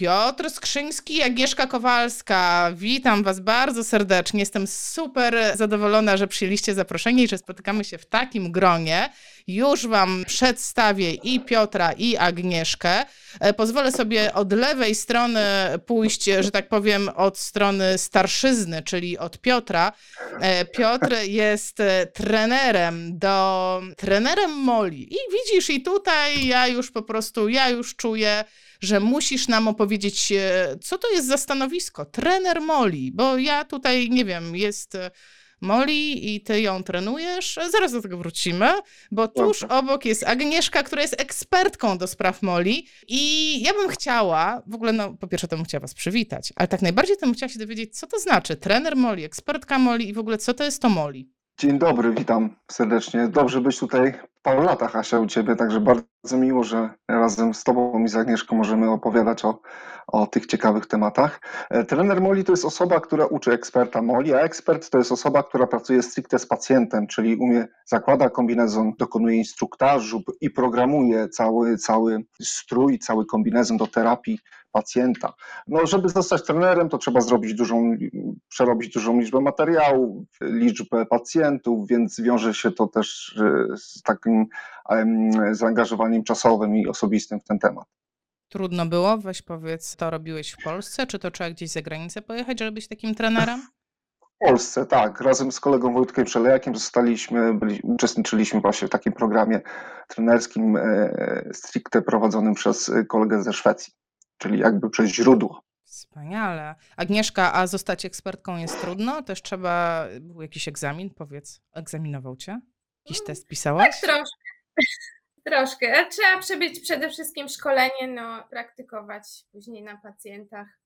Piotr Skrzyński, Agnieszka Kowalska. Witam Was bardzo serdecznie. Jestem super zadowolona, że przyjęliście zaproszenie i że spotykamy się w takim gronie. Już Wam przedstawię i Piotra, i Agnieszkę. E, Pozwolę sobie od lewej strony pójść, że tak powiem, od strony starszyzny, czyli od Piotra. E, Piotr jest e, trenerem do trenerem Moli. I widzisz, i tutaj ja już po prostu, ja już czuję, że musisz nam opowiedzieć, co to jest za stanowisko. Trener Moli, bo ja tutaj nie wiem, jest Moli i ty ją trenujesz. Zaraz do tego wrócimy, bo tuż obok jest Agnieszka, która jest ekspertką do spraw Moli. I ja bym chciała, w ogóle, no po pierwsze, to bym chciała was przywitać, ale tak najbardziej to bym chciała się dowiedzieć, co to znaczy trener Moli, ekspertka Moli i w ogóle co to jest to Moli. Dzień dobry, witam serdecznie. Dobrze być tutaj po latach, Asia, u Ciebie, także bardzo miło, że razem z Tobą i z Agnieszką możemy opowiadać o, o tych ciekawych tematach. E, Trener Moli to jest osoba, która uczy eksperta Moli, a ekspert to jest osoba, która pracuje stricte z pacjentem, czyli umie, zakłada kombinezon, dokonuje instruktażu i programuje cały, cały strój, cały kombinezon do terapii pacjenta. No, żeby zostać trenerem, to trzeba zrobić dużą, przerobić dużą liczbę materiałów, liczbę pacjentów, więc wiąże się to też e, z takim em, zaangażowaniem czasowym i osobistym w ten temat. Trudno było? Weź powiedz, to robiłeś w Polsce, czy to trzeba gdzieś za granicę pojechać, żeby być takim trenerem? W Polsce, tak, razem z kolegą Wojtkiem Przelejakiem zostaliśmy, byli, uczestniczyliśmy właśnie w takim programie trenerskim e, stricte prowadzonym przez kolegę ze Szwecji, czyli jakby przez źródło. Wspaniale. Agnieszka, a zostać ekspertką jest trudno? Też trzeba, był jakiś egzamin, powiedz, egzaminował cię? Jakiś test pisałaś? Tak, troszkę. Troszkę. Trzeba przebyć przede wszystkim szkolenie, no, praktykować później na pacjentach.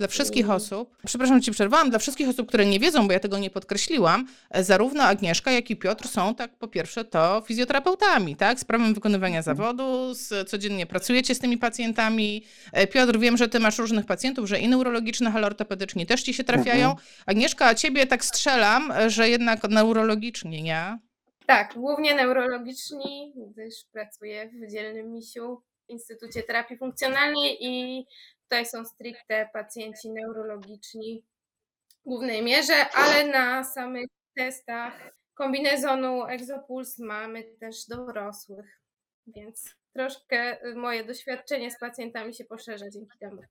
Dla wszystkich osób, przepraszam, że ci przerwałam, dla wszystkich osób, które nie wiedzą, bo ja tego nie podkreśliłam, e, zarówno Agnieszka, jak i Piotr są, tak po pierwsze, to fizjoterapeutami, tak? Z prawem wykonywania Mhm. zawodu, z, codziennie pracujecie z tymi pacjentami. E, Piotr, wiem, że ty masz różnych pacjentów, że i neurologicznych, ale ortopedyczni też ci się trafiają. Mhm. Agnieszka, a ciebie tak strzelam, że jednak neurologiczni, nie? Tak, głównie neurologiczni, gdyż pracuję w dzielnym misiu w Instytucie Terapii Funkcjonalnej i tutaj są stricte pacjenci neurologiczni w głównej mierze, ale na samych testach kombinezonu Exopuls mamy też dorosłych, więc troszkę moje doświadczenie z pacjentami się poszerza dzięki temu.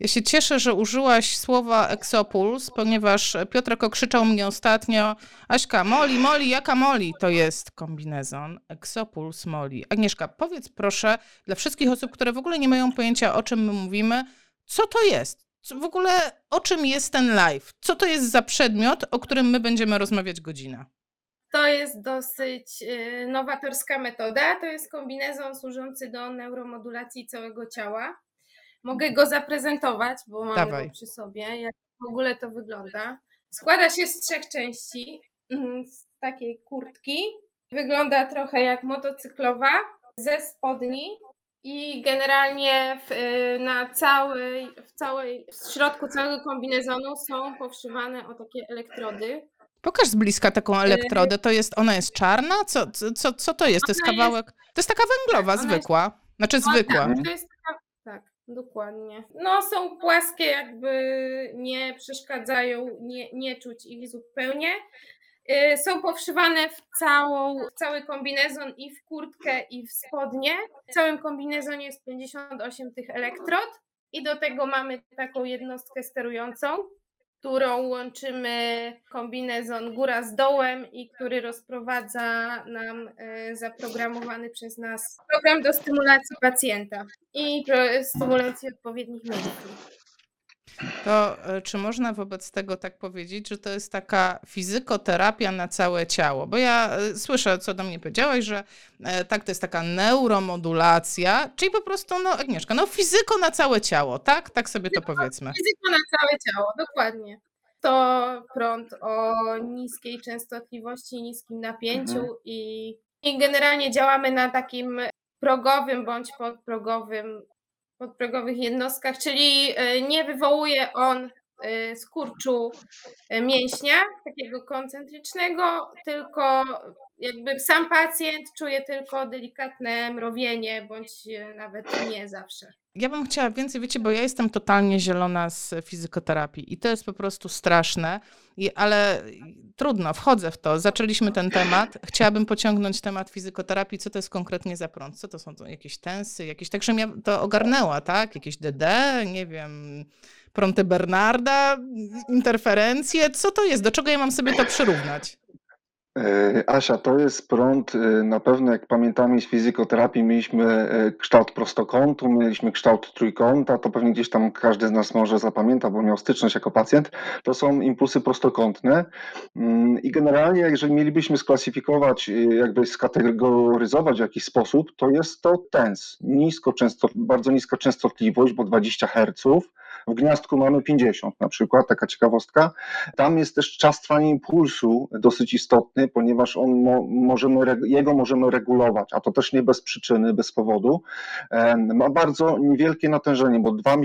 Ja się cieszę, że użyłaś słowa Exopuls, ponieważ Piotrek okrzyczał mnie ostatnio, Aśka, Moli, Moli, jaka Moli? To jest kombinezon Exopuls Moli. Agnieszka, powiedz proszę dla wszystkich osób, które w ogóle nie mają pojęcia, o czym my mówimy, co to jest? Co, w ogóle o czym jest ten live? Co to jest za przedmiot, o którym my będziemy rozmawiać godzinę? To jest dosyć y, nowatorska metoda. To jest kombinezon służący do neuromodulacji całego ciała. Mogę go zaprezentować, bo mam Dawaj. go przy sobie. Jak w ogóle to wygląda? Składa się z trzech części. mm, Z takiej kurtki. Wygląda trochę jak motocyklowa, ze spodni. I generalnie w, y, na całej, w całej, w środku całego kombinezonu są powszywane o takie elektrody. Pokaż z bliska taką elektrodę. To jest, ona jest czarna? Co, co, co to jest? To jest Ona jest- kawałek. To jest taka węglowa, Tak, zwykła. Znaczy O, zwykła. Tak, to jest taka, tak, dokładnie. No są płaskie, jakby nie przeszkadzają, nie, nie czuć ich zupełnie. Y, Są powszywane w, całą, w cały kombinezon i w kurtkę i w spodnie. W całym kombinezonie jest 58 tych elektrod i do tego mamy taką jednostkę sterującą, którą łączymy kombinezon góra z dołem i który rozprowadza nam e, zaprogramowany przez nas program do stymulacji pacjenta i stymulacji odpowiednich mięśni. To e, czy można wobec tego tak powiedzieć, że to jest taka fizykoterapia na całe ciało? Bo ja e, słyszę, co do mnie powiedziałaś, że e, tak, to jest taka neuromodulacja, czyli po prostu, no Agnieszka, no fizyko na całe ciało, tak? Tak sobie to powiedzmy. Fizyko na całe ciało, dokładnie. To prąd o niskiej częstotliwości, niskim napięciu Mhm. i, i generalnie działamy na takim progowym bądź podprogowym, podprogowych jednostkach, czyli e, nie wywołuje on e, skurczu e, mięśnia, takiego koncentrycznego, tylko jakby sam pacjent czuje tylko delikatne mrowienie, bądź nawet nie zawsze. Ja bym chciała więcej, wiecie, bo ja jestem totalnie zielona z fizykoterapii i to jest po prostu straszne, I, ale trudno, wchodzę w to. Zaczęliśmy ten temat. Chciałabym pociągnąć temat fizykoterapii. Co to jest konkretnie za prąd? Co to są to jakieś tensy, jakieś, tak, żebym ja to ogarnęła, tak? Jakieś DD, nie wiem, prąty Bernarda, interferencje. Co to jest? Do czego ja mam sobie to przyrównać? E, Asia, to jest prąd, e, na pewno jak pamiętamy z fizykoterapii mieliśmy e, kształt prostokątu, mieliśmy kształt trójkąta, to pewnie gdzieś tam każdy z nas może zapamięta, bo miał styczność jako pacjent. To są impulsy prostokątne Mm, i generalnie jeżeli mielibyśmy sklasyfikować, jakby skategoryzować w jakiś sposób, to jest to TENS, nisko często, bardzo niska częstotliwość, bo 20 Hz. W gniazdku mamy 50 na przykład, taka ciekawostka. Tam jest też czas trwania impulsu dosyć istotny, ponieważ on mo, możemy, jego możemy regulować, a to też nie bez przyczyny, bez powodu. Ma bardzo niewielkie natężenie, bo 2 mA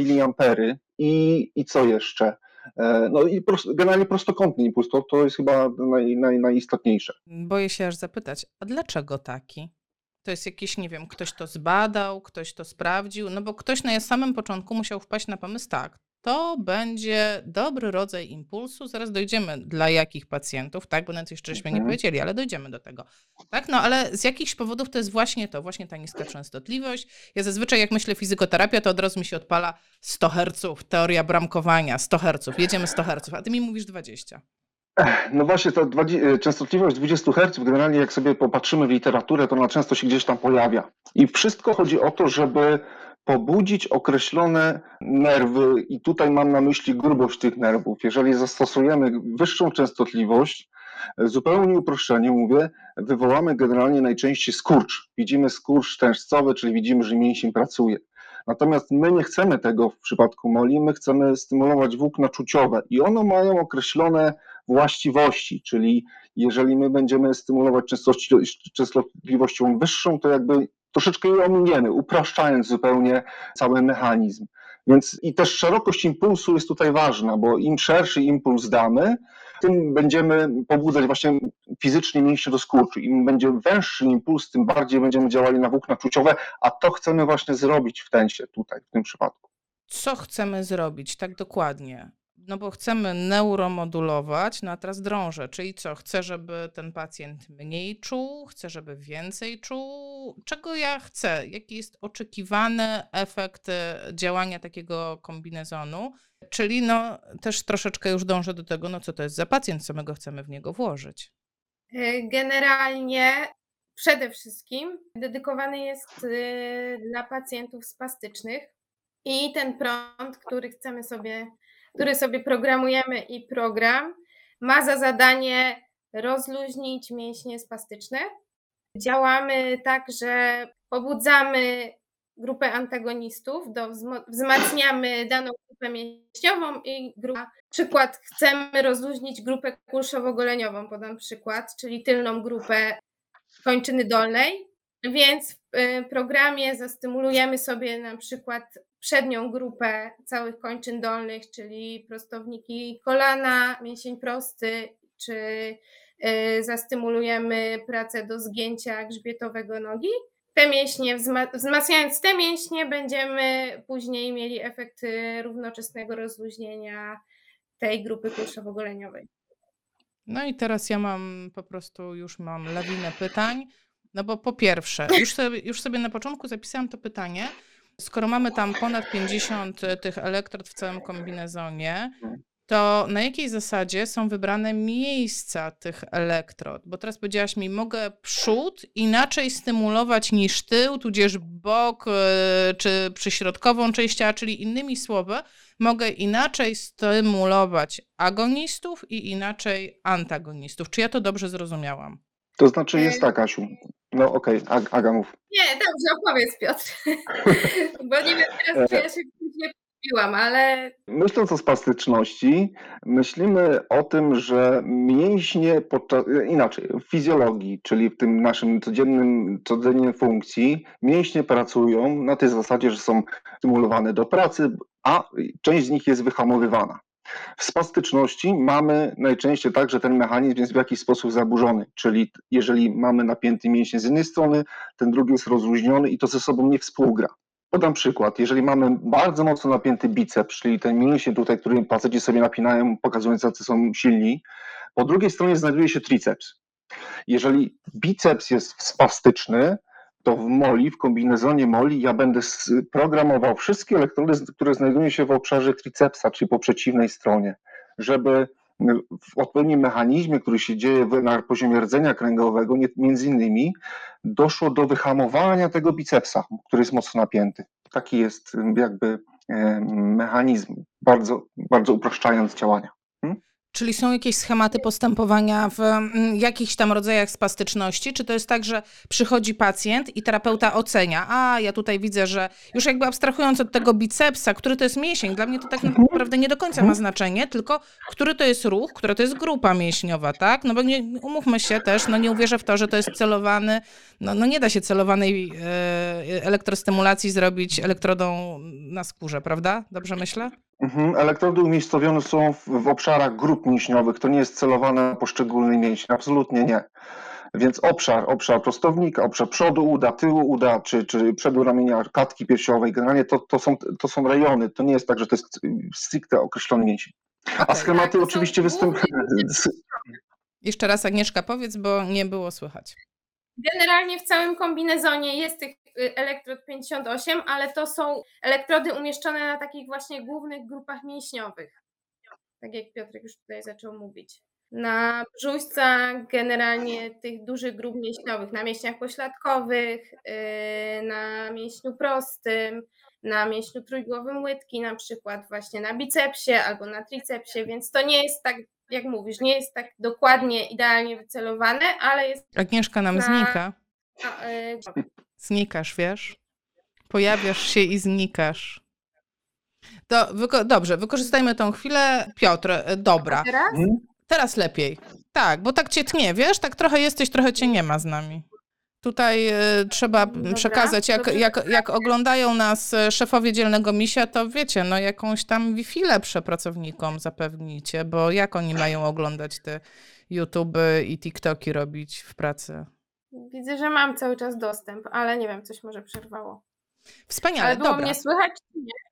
i, i co jeszcze? E, No i generalnie prostokątny impuls, to, to jest chyba naj, naj, najistotniejsze. Boję się aż zapytać, a dlaczego taki? To jest jakiś, nie wiem, ktoś to zbadał, ktoś to sprawdził, no bo ktoś na samym początku musiał wpaść na pomysł, tak, to będzie dobry rodzaj impulsu, zaraz dojdziemy dla jakich pacjentów, tak, bo nawet jeszcze żeśmy nie Mhm. powiedzieli, ale dojdziemy do tego. Tak, no ale z jakichś powodów to jest właśnie to, właśnie ta niska częstotliwość. Ja zazwyczaj jak myślę fizykoterapia, to od razu mi się odpala 100 Hz, teoria bramkowania, 100 Hz, jedziemy 100 Hz, a ty mi mówisz 20. No właśnie, ta dwadzie- częstotliwość 20 Hz, generalnie jak sobie popatrzymy w literaturę, to ona często się gdzieś tam pojawia. I wszystko chodzi o to, żeby pobudzić określone nerwy, i tutaj mam na myśli grubość tych nerwów. Jeżeli zastosujemy wyższą częstotliwość, zupełnie uproszczenie mówię, wywołamy generalnie najczęściej skurcz. Widzimy skurcz tężcowy, czyli widzimy, że mięsień pracuje. Natomiast my nie chcemy tego w przypadku moli, my chcemy stymulować włókna czuciowe i one mają określone właściwości, czyli jeżeli my będziemy stymulować częstotliwością wyższą, to jakby troszeczkę je ominiemy, upraszczając zupełnie cały mechanizm. Więc i też szerokość impulsu jest tutaj ważna, bo im szerszy impuls damy, tym będziemy pobudzać właśnie fizycznie mięśnie do skurczu. Im będzie węższy impuls, tym bardziej będziemy działali na włókna czuciowe, a to chcemy właśnie zrobić w tensie tutaj, w tym przypadku. co chcemy zrobić tak dokładnie? No bo chcemy neuromodulować, no a teraz drążę, czyli co? Chcę, żeby ten pacjent mniej czuł, chcę, żeby więcej czuł. Czego ja chcę? Jaki jest oczekiwany efekt e, działania takiego kombinezonu? Czyli no też troszeczkę już dążę do tego, no co to jest za pacjent, co my go chcemy w niego włożyć. Y, Generalnie przede wszystkim dedykowany jest y, dla pacjentów spastycznych i ten prąd, który chcemy sobie, który sobie programujemy i program ma za zadanie rozluźnić mięśnie spastyczne. Działamy tak, że pobudzamy grupę antagonistów, do wzmacniamy daną grupę mięśniową i grupę Przykład, chcemy rozluźnić grupę kulszowo-goleniową, podam przykład, czyli tylną grupę kończyny dolnej, więc w y, programie zastymulujemy sobie na przykład przednią grupę całych kończyn dolnych, czyli prostowniki kolana, mięsień prosty, czy y, zastymulujemy pracę do zgięcia grzbietowego nogi. Te mięśnie, wzma- wzmacniając te mięśnie, będziemy później mieli efekt y, równoczesnego rozluźnienia tej grupy kulszowo-goleniowej. No i teraz ja mam po prostu już mam lawinę pytań. No bo po pierwsze, już sobie, już sobie na początku zapisałam to pytanie. Skoro mamy tam ponad 50 tych elektrod w całym kombinezonie, to na jakiej zasadzie są wybrane miejsca tych elektrod? Bo teraz powiedziałaś mi, mogę przód inaczej stymulować niż tył, tudzież bok e, czy przyśrodkową część ciała, czyli innymi słowy, mogę inaczej stymulować agonistów i inaczej antagonistów. Czy ja to dobrze zrozumiałam? To znaczy jest tak, Asiu. No okej, Ag- Aga mów. Nie, dobrze, opowiedz Piotr, bo nie wiem teraz, czy ja się później mówiłam, ale Myśląc o spastyczności, myślimy o tym, że mięśnie podczas, inaczej, w fizjologii, czyli w tym naszym codziennym, codziennej funkcji, mięśnie pracują na tej zasadzie, że są stymulowane do pracy, a część z nich jest wyhamowywana. W spastyczności mamy najczęściej tak, że ten mechanizm jest w jakiś sposób zaburzony, czyli jeżeli mamy napięty mięsień z jednej strony, ten drugi jest rozluźniony i to ze sobą nie współgra. Podam przykład. Jeżeli mamy bardzo mocno napięty biceps, czyli ten mięsień tutaj, który faceci sobie napinają, pokazując, jacy są silni, po drugiej stronie znajduje się triceps. Jeżeli biceps jest spastyczny, to w moli, w kombinezonie moli, ja będę programował wszystkie elektrody, które znajdują się w obszarze tricepsa, czyli po przeciwnej stronie, żeby w odpowiednim mechanizmie, który się dzieje na poziomie rdzenia kręgowego, między innymi, doszło do wyhamowania tego bicepsa, który jest mocno napięty. Taki jest jakby em, mechanizm, bardzo, bardzo upraszczając działania. Czyli są jakieś schematy postępowania w mm, jakichś tam rodzajach spastyczności? Czy to jest tak, że przychodzi pacjent i terapeuta ocenia, a ja tutaj widzę, że już jakby abstrahując od tego bicepsa, który to jest mięsień, dla mnie to tak naprawdę nie do końca ma znaczenie, tylko który to jest ruch, która to jest grupa mięśniowa, tak? No bo nie, umówmy się też, no nie uwierzę w to, że to jest celowany, no, no nie da się celowanej e, elektrostymulacji zrobić elektrodą na skórze, prawda? Dobrze myślę? Mhm. Elektrody umiejscowione są w, w obszarach grup mięśniowych. To nie jest celowane na poszczególny mięsień. Absolutnie nie. Więc obszar, obszar prostownika, obszar przodu uda, tyłu uda, czy, czy przodu ramienia, klatki piersiowej, generalnie to, to, są, to są rejony. To nie jest tak, że to jest stricte określony mięsień. A Okej. schematy Tak, oczywiście występują. Jeszcze raz Agnieszka powiedz, bo nie było słychać. Generalnie w całym kombinezonie jest tych elektrod 58, ale to są elektrody umieszczone na takich właśnie głównych grupach mięśniowych. Tak jak Piotrek już tutaj zaczął mówić. Na brzuszcach generalnie tych dużych grup mięśniowych, na mięśniach pośladkowych, yy, na mięśniu prostym, na mięśniu trójgłowym łydki na przykład, właśnie na bicepsie albo na tricepsie, więc to nie jest tak, jak mówisz, nie jest tak dokładnie, idealnie wycelowane, ale jest Agnieszka nam Na- znika. a, yy, Znikasz, wiesz? Pojawiasz się i znikasz. To, wyko- dobrze, wykorzystajmy tą chwilę. Piotr, e, dobra. teraz? Mhm. Teraz lepiej. Tak, bo tak cię tnie, wiesz? Tak trochę jesteś, trochę cię nie ma z nami. Tutaj e, trzeba Dobra, przekazać, jak, dobrze. jak, jak oglądają nas e, szefowie dzielnego misia, to wiecie, no jakąś tam Wi-Fi lepsze pracownikom zapewnicie, bo jak oni mają oglądać te YouTube i TikToki robić w pracy? Widzę, że mam cały czas dostęp, ale nie wiem, coś może przerwało. Wspaniale, ale było dobra. mnie słychać? czy nie?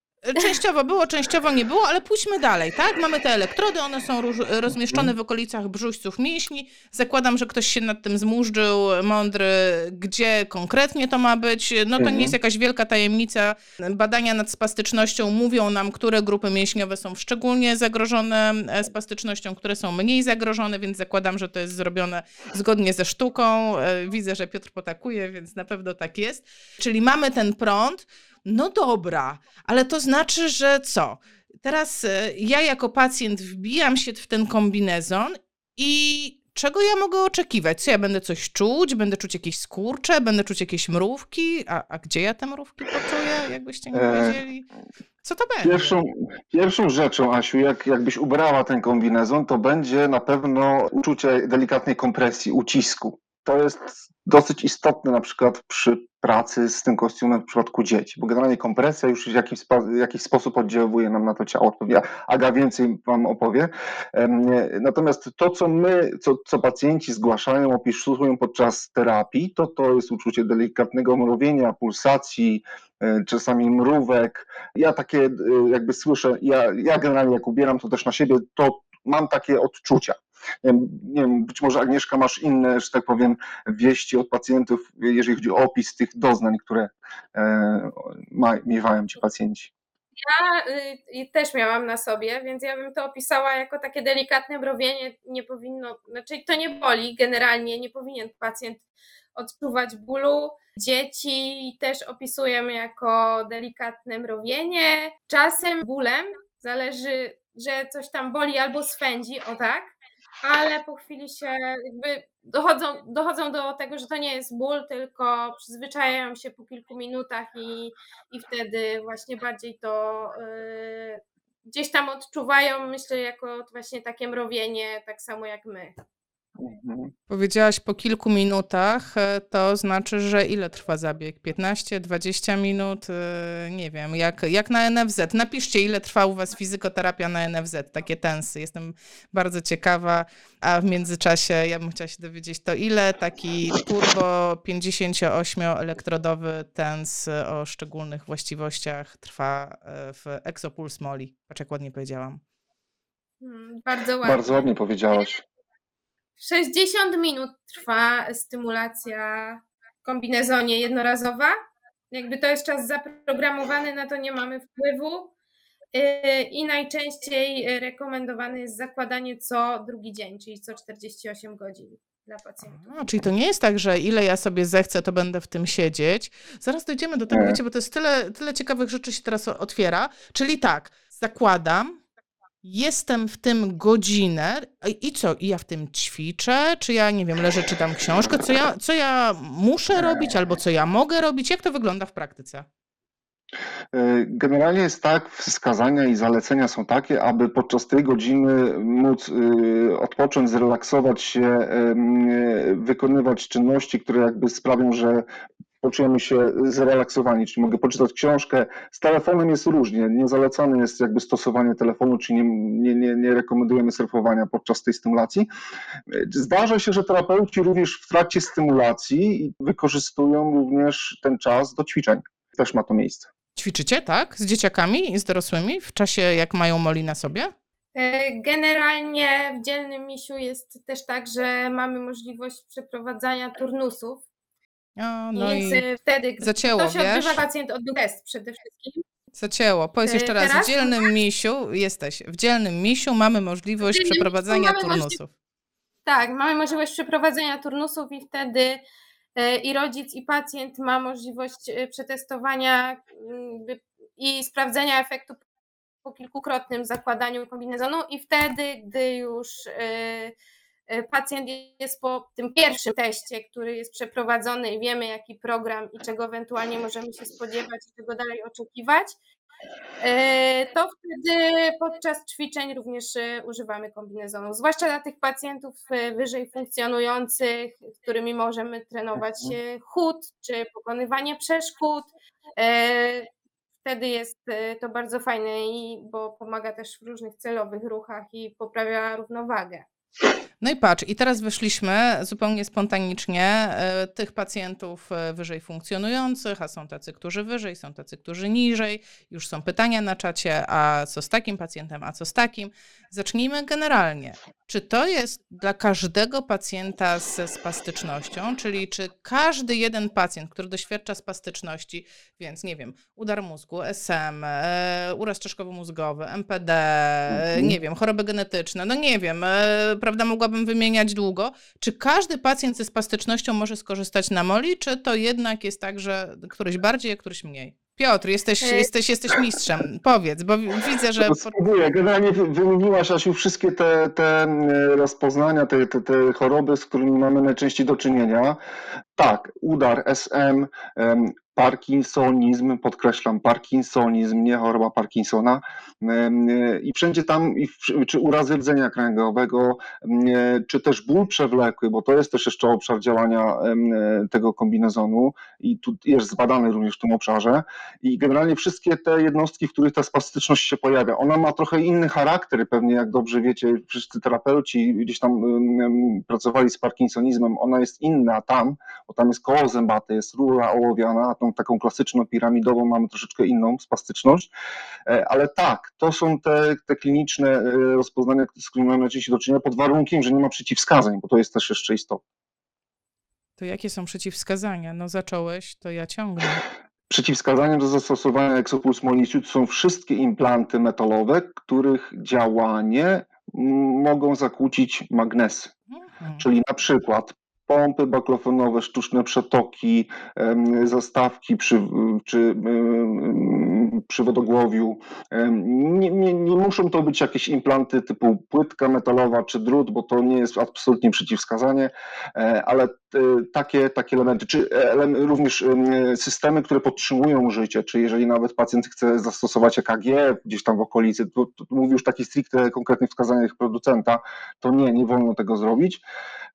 Częściowo było, częściowo nie było, ale pójdźmy dalej, tak? Mamy te elektrody, one są rozmieszczone w okolicach brzuszców mięśni. Zakładam, że ktoś się nad tym zmurzył, mądry, gdzie konkretnie to ma być. No to nie Mhm. jest jakaś wielka tajemnica. Badania nad spastycznością mówią nam, które grupy mięśniowe są szczególnie zagrożone e, spastycznością, które są mniej zagrożone, więc zakładam, że to jest zrobione zgodnie ze sztuką. E, Widzę, że Piotr potakuje, więc na pewno tak jest. Czyli mamy ten prąd. No dobra, ale to znaczy, że co? Teraz e, ja jako pacjent wbijam się w ten kombinezon i czego ja mogę oczekiwać? Co ja będę coś czuć? Będę czuć jakieś skurcze? Będę czuć jakieś mrówki? A, a gdzie ja te mrówki poczuję, jakbyście nie E, wiedzieli? Co to będzie? Pierwszą, pierwszą rzeczą, Asiu, jak, jakbyś ubrała ten kombinezon, to będzie na pewno uczucie delikatnej kompresji, ucisku. To jest dosyć istotne na przykład przy pracy z tym kostiumem w przypadku dzieci, bo generalnie kompresja już w jakiś, w jakiś sposób oddziałuje nam na to ciało. Ja- Aga więcej Wam opowie. Natomiast to, co my, co, co pacjenci zgłaszają, opisują podczas terapii, to to jest uczucie delikatnego mrowienia, pulsacji, e, czasami mrówek. Ja takie e, jakby słyszę, ja, ja generalnie jak ubieram to też na siebie, to mam takie odczucia. Nie wiem, być może Agnieszka masz inne, że tak powiem, wieści od pacjentów, jeżeli chodzi o opis tych doznań, które e, miewają ci pacjenci. Ja y, też miałam na sobie, więc ja bym to opisała jako takie delikatne mrowienie. Nie powinno, znaczy to nie boli generalnie, nie powinien pacjent odczuwać bólu. Dzieci też opisujemy jako delikatne mrowienie. Czasem bólem zależy, że coś tam boli albo swędzi, o tak, ale po chwili się jakby dochodzą, dochodzą do tego, że to nie jest ból, tylko przyzwyczajają się po kilku minutach i, i wtedy właśnie bardziej to y, gdzieś tam odczuwają, myślę, jako właśnie takie mrowienie, tak samo jak my. Mhm. Powiedziałaś po kilku minutach, e, to znaczy, że ile trwa zabieg? 15-20 minut? E, Nie wiem, jak, jak na NFZ. Napiszcie, ile trwa u Was fizykoterapia na NFZ, takie tensy. Jestem bardzo ciekawa, a w międzyczasie ja bym chciała się dowiedzieć, to ile taki turbo 58-elektrodowy tens o szczególnych właściwościach trwa e, w Exopulse Moli? Patrz, jak ładnie powiedziałam. Hmm, Bardzo ładnie. Bardzo ładnie powiedziałaś. 60 minut trwa stymulacja w kombinezonie jednorazowa. Jakby to jest czas zaprogramowany, na to nie mamy wpływu. Yy, I najczęściej rekomendowane jest zakładanie co drugi dzień, czyli co 48 godzin dla pacjentów. A, czyli to nie jest tak, że ile ja sobie zechcę, to będę w tym siedzieć. Zaraz dojdziemy do tego, wiecie, bo to jest tyle, tyle ciekawych rzeczy się teraz otwiera. Czyli tak, zakładam, jestem w tym godzinę i co? I ja w tym ćwiczę? Czy ja, nie wiem, leżę, czytam książkę? Co ja, co ja muszę robić albo co ja mogę robić? Jak to wygląda w praktyce? E, Generalnie jest tak, wskazania i zalecenia są takie, aby podczas tej godziny móc y, odpocząć, zrelaksować się, e, wykonywać czynności, które jakby sprawią, że poczujemy się zrelaksowani, czyli mogę poczytać książkę. Z telefonem jest różnie, nie zalecane jest jakby stosowanie telefonu, czyli nie, nie, nie, nie rekomendujemy surfowania podczas tej stymulacji. E, Zdarza się, że terapeuci również w trakcie stymulacji wykorzystują również ten czas do ćwiczeń. Też ma to miejsce. Ćwiczycie, tak? Z dzieciakami i z dorosłymi w czasie, jak mają moli na sobie? Yy, Generalnie w dzielnym misiu jest też tak, że mamy możliwość przeprowadzania turnusów. O, no Więc i yy, wtedy, zacięło, to się wiesz? odbywa, pacjent odbył test przede wszystkim. zacięło. Powiedz E, jeszcze raz, w teraz? dzielnym misiu jesteś. W dzielnym misiu mamy możliwość dzielnym przeprowadzania mamy możliwość- turnusów. Tak, mamy możliwość przeprowadzenia turnusów i wtedy e, i rodzic, i pacjent ma możliwość przetestowania i sprawdzenia efektu po kilkukrotnym zakładaniu kombinezonu i wtedy, gdy już pacjent jest po tym pierwszym teście, który jest przeprowadzony i wiemy jaki program i czego ewentualnie możemy się spodziewać i czego dalej oczekiwać, e, to wtedy podczas ćwiczeń również e, używamy kombinezonów, zwłaszcza dla tych pacjentów e, wyżej funkcjonujących, z którymi możemy trenować e, chód czy pokonywanie przeszkód. E, Wtedy jest e, to bardzo fajne, bo pomaga też w różnych celowych ruchach i poprawia równowagę. No i patrz, i teraz wyszliśmy zupełnie spontanicznie e, tych pacjentów e, wyżej funkcjonujących, a są tacy, którzy wyżej, są tacy, którzy niżej. Już są pytania na czacie, a co z takim pacjentem, a co z takim. Zacznijmy generalnie. Czy to jest dla każdego pacjenta ze spastycznością, czyli czy każdy jeden pacjent, który doświadcza spastyczności, więc nie wiem, udar mózgu, SM, e, uraz czaszkowo-mózgowy, MPD, e, Mhm. nie wiem, choroby genetyczne, no nie wiem, e, prawda, mogłabym wymieniać długo. Czy każdy pacjent ze spastycznością może skorzystać na moli, czy to jednak jest tak, że któryś bardziej, a któryś mniej? Piotr, jesteś, jesteś, jesteś mistrzem. Powiedz, bo wi- widzę, że... Spróbuję. Generalnie wy- wymieniłaś Asiu wszystkie te, te e, rozpoznania, te, te, te choroby, z którymi mamy najczęściej do czynienia. Tak, udar, SM, Parkinsonizm, podkreślam, Parkinsonizm, nie choroba Parkinsona. E, I wszędzie tam, czy urazy rdzenia kręgowego, e, czy też ból przewlekły, bo to jest też jeszcze obszar działania e, tego kombinezonu i tu jest zbadany również w tym obszarze. I generalnie wszystkie te jednostki, w których ta spastyczność się pojawia, ona ma trochę inny charakter, pewnie jak dobrze wiecie, wszyscy terapeuci gdzieś tam pracowali z parkinsonizmem, ona jest inna tam, bo tam jest koło zębate, jest rura ołowiana, tą taką klasyczną piramidową mamy troszeczkę inną spastyczność, E, ale tak, to są te, te kliniczne e, rozpoznania, z którymi mamy najczęściej do czynienia, pod warunkiem, że nie ma przeciwwskazań, bo to jest też jeszcze istotne. To jakie są przeciwwskazania? No zacząłeś, to ja ciągnę. Przeciwwskazaniem do zastosowania Exopuls Moliciut są wszystkie implanty metalowe, których działanie mogą zakłócić magnesy, Mhm. czyli na przykład pompy baklofonowe, sztuczne przetoki, zastawki przy, czy przy wodogłowiu. Nie, nie, nie muszą to być jakieś implanty typu płytka metalowa czy drut, bo to nie jest absolutnie przeciwwskazanie, e, ale takie, takie elementy, czy również em, systemy, które podtrzymują życie, czy jeżeli nawet pacjent chce zastosować EKG gdzieś tam w okolicy, to, to mówię już takich stricte konkretnych wskazaniach producenta, to nie, nie wolno tego zrobić.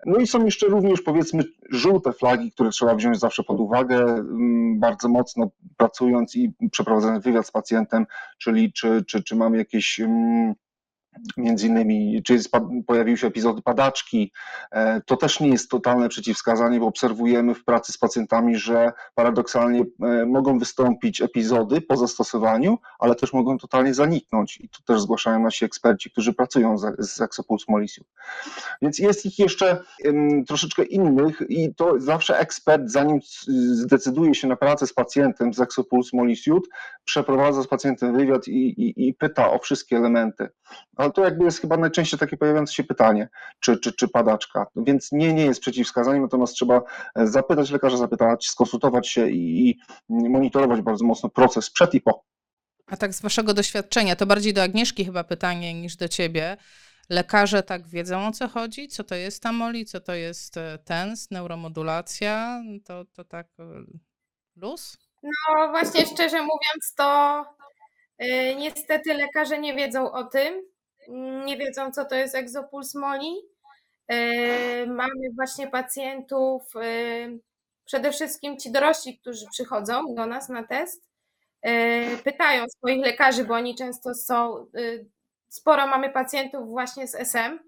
No i są jeszcze również powiedzmy żółte flagi, które trzeba wziąć zawsze pod uwagę, mm, bardzo mocno pracując i przeprowadzając wywiad z pacjentem, czyli czy, czy, czy mamy jakieś mm, między innymi, czy jest, pojawiły się epizody padaczki. E, To też nie jest totalne przeciwwskazanie, bo obserwujemy w pracy z pacjentami, że paradoksalnie e, mogą wystąpić epizody po zastosowaniu, ale też mogą totalnie zaniknąć. I tu też zgłaszają nasi eksperci, którzy pracują z, z Exopuls Molisium. Więc jest ich jeszcze troszeczkę innych i to zawsze ekspert, zanim zdecyduje się na pracę z pacjentem z Exopuls Molisiut, przeprowadza z pacjentem wywiad i, i, i pyta o wszystkie elementy. Ale to jakby jest chyba najczęściej takie pojawiające się pytanie, czy, czy, czy padaczka. Więc nie, nie jest przeciwwskazaniem, natomiast trzeba e, zapytać lekarza, zapytać, skonsultować się i, i monitorować bardzo mocno proces przed i po. A tak z waszego doświadczenia, to bardziej do Agnieszki chyba pytanie niż do ciebie. Lekarze tak wiedzą o co chodzi? Co to jest tamoli? Co to jest e, TENS, neuromodulacja? To, to tak e, luz? No właśnie, szczerze mówiąc, to y, niestety lekarze nie wiedzą o tym. Nie wiedzą, co to jest egzopuls moli. Y, Mamy właśnie pacjentów, y, przede wszystkim ci dorośli, którzy przychodzą do nas na test, y, pytają swoich lekarzy, bo oni często są, sporo mamy pacjentów właśnie z SM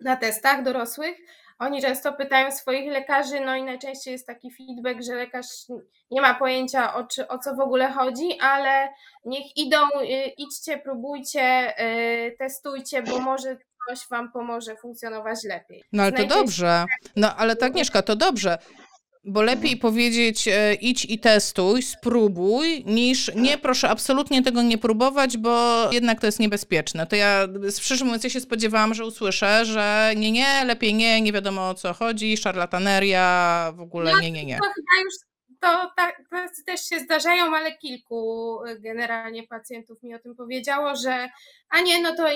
na testach dorosłych. Oni często pytają swoich lekarzy, no i najczęściej jest taki feedback, że lekarz nie ma pojęcia o, czy, o co w ogóle chodzi, ale niech idą, y, idźcie, próbujcie, y, testujcie, bo może coś Wam pomoże funkcjonować lepiej. No ale to dobrze. No ale to Agnieszka, to dobrze. Bo lepiej powiedzieć e, idź i testuj, spróbuj, niż nie, proszę absolutnie tego nie próbować, bo jednak to jest niebezpieczne. To ja, szczerze mówiąc, ja się spodziewałam, że usłyszę, że nie, nie, lepiej nie, nie wiadomo o co chodzi, szarlataneria, w ogóle nie, nie, nie. To chyba już to tak tacy też się zdarzają, ale kilku y, generalnie pacjentów mi o tym powiedziało, że a nie, no to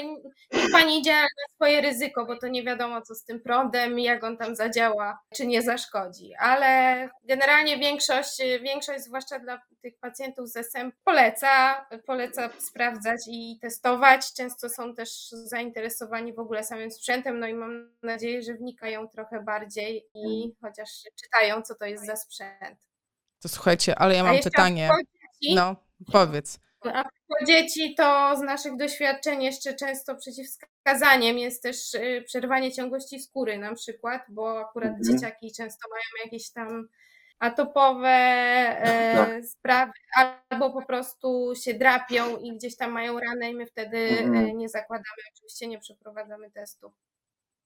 niech pani idzie na swoje ryzyko, bo to nie wiadomo co z tym prądem, jak on tam zadziała, czy nie zaszkodzi. Ale generalnie większość, większość zwłaszcza dla tych pacjentów z SM poleca, poleca sprawdzać i testować. Często są też zainteresowani w ogóle samym sprzętem, no i mam nadzieję, że wnikają trochę bardziej i chociaż czytają, co to jest za sprzęt. To słuchajcie, ale ja mam pytanie. A propos dzieci, No, powiedz. a propos dzieci, to z naszych doświadczeń jeszcze często przeciwwskazaniem jest też y, przerwanie ciągłości skóry na przykład, bo akurat Mhm. dzieciaki często mają jakieś tam atopowe e, Tak. sprawy, albo po prostu się drapią i gdzieś tam mają ranę i my wtedy Mhm. e, nie zakładamy, oczywiście nie przeprowadzamy testu.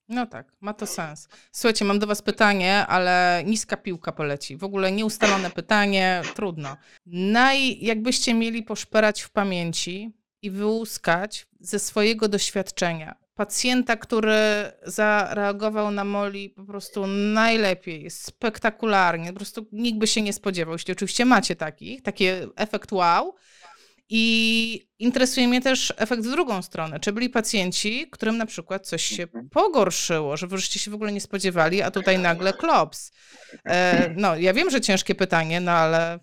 No tak, ma to sens. Słuchajcie, mam do Was pytanie, ale niska piłka poleci. W ogóle nieustalone pytanie, trudno. Naj, jakbyście mieli poszperać w pamięci i wyłuskać ze swojego doświadczenia pacjenta, który zareagował na Moli po prostu najlepiej, spektakularnie, po prostu nikt by się nie spodziewał. Jeśli oczywiście macie takich, taki efekt wow, i interesuje mnie też efekt w drugą stronę. Czy byli pacjenci, którym na przykład coś się pogorszyło, że wyście się w ogóle nie spodziewali, a tutaj nagle klops? E, no, ja wiem, że ciężkie pytanie, no ale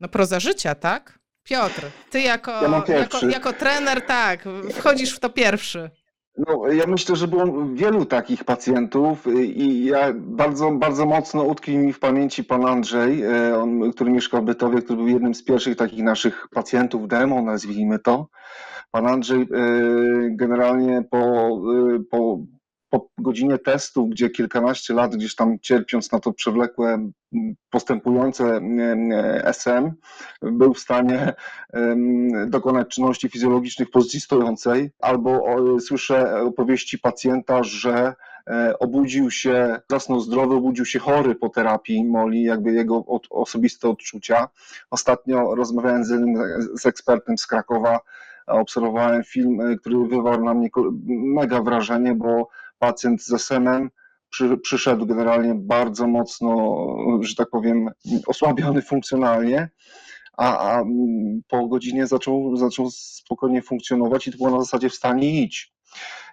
no proza życia, tak? Piotr, ty jako, Ja jako, jako trener, tak, wchodzisz w to pierwszy. No, ja myślę, że było wielu takich pacjentów y, i ja bardzo, bardzo mocno utkwił mi w pamięci pan Andrzej, e, on, który mieszkał w Bytowie, który był jednym z pierwszych takich naszych pacjentów demo, nazwijmy to. Pan Andrzej e, generalnie po, po, po godzinie testu, gdzie kilkanaście lat gdzieś tam cierpiąc na to przewlekłe, postępujące SM, był w stanie dokonać czynności fizjologicznych pozycji stojącej, albo słyszę opowieści pacjenta, że e, obudził się, zasnął zdrowy, obudził się chory po terapii Moli, jakby jego od, osobiste odczucia. Ostatnio rozmawiałem z z ekspertem z Krakowa, obserwowałem film, e, który wywarł na mnie mega wrażenie, bo pacjent z SM-em przy, przyszedł generalnie bardzo mocno, że tak powiem, osłabiony funkcjonalnie, a, a mm, po godzinie zaczął, zaczął spokojnie funkcjonować i to było na zasadzie wstanie i idź.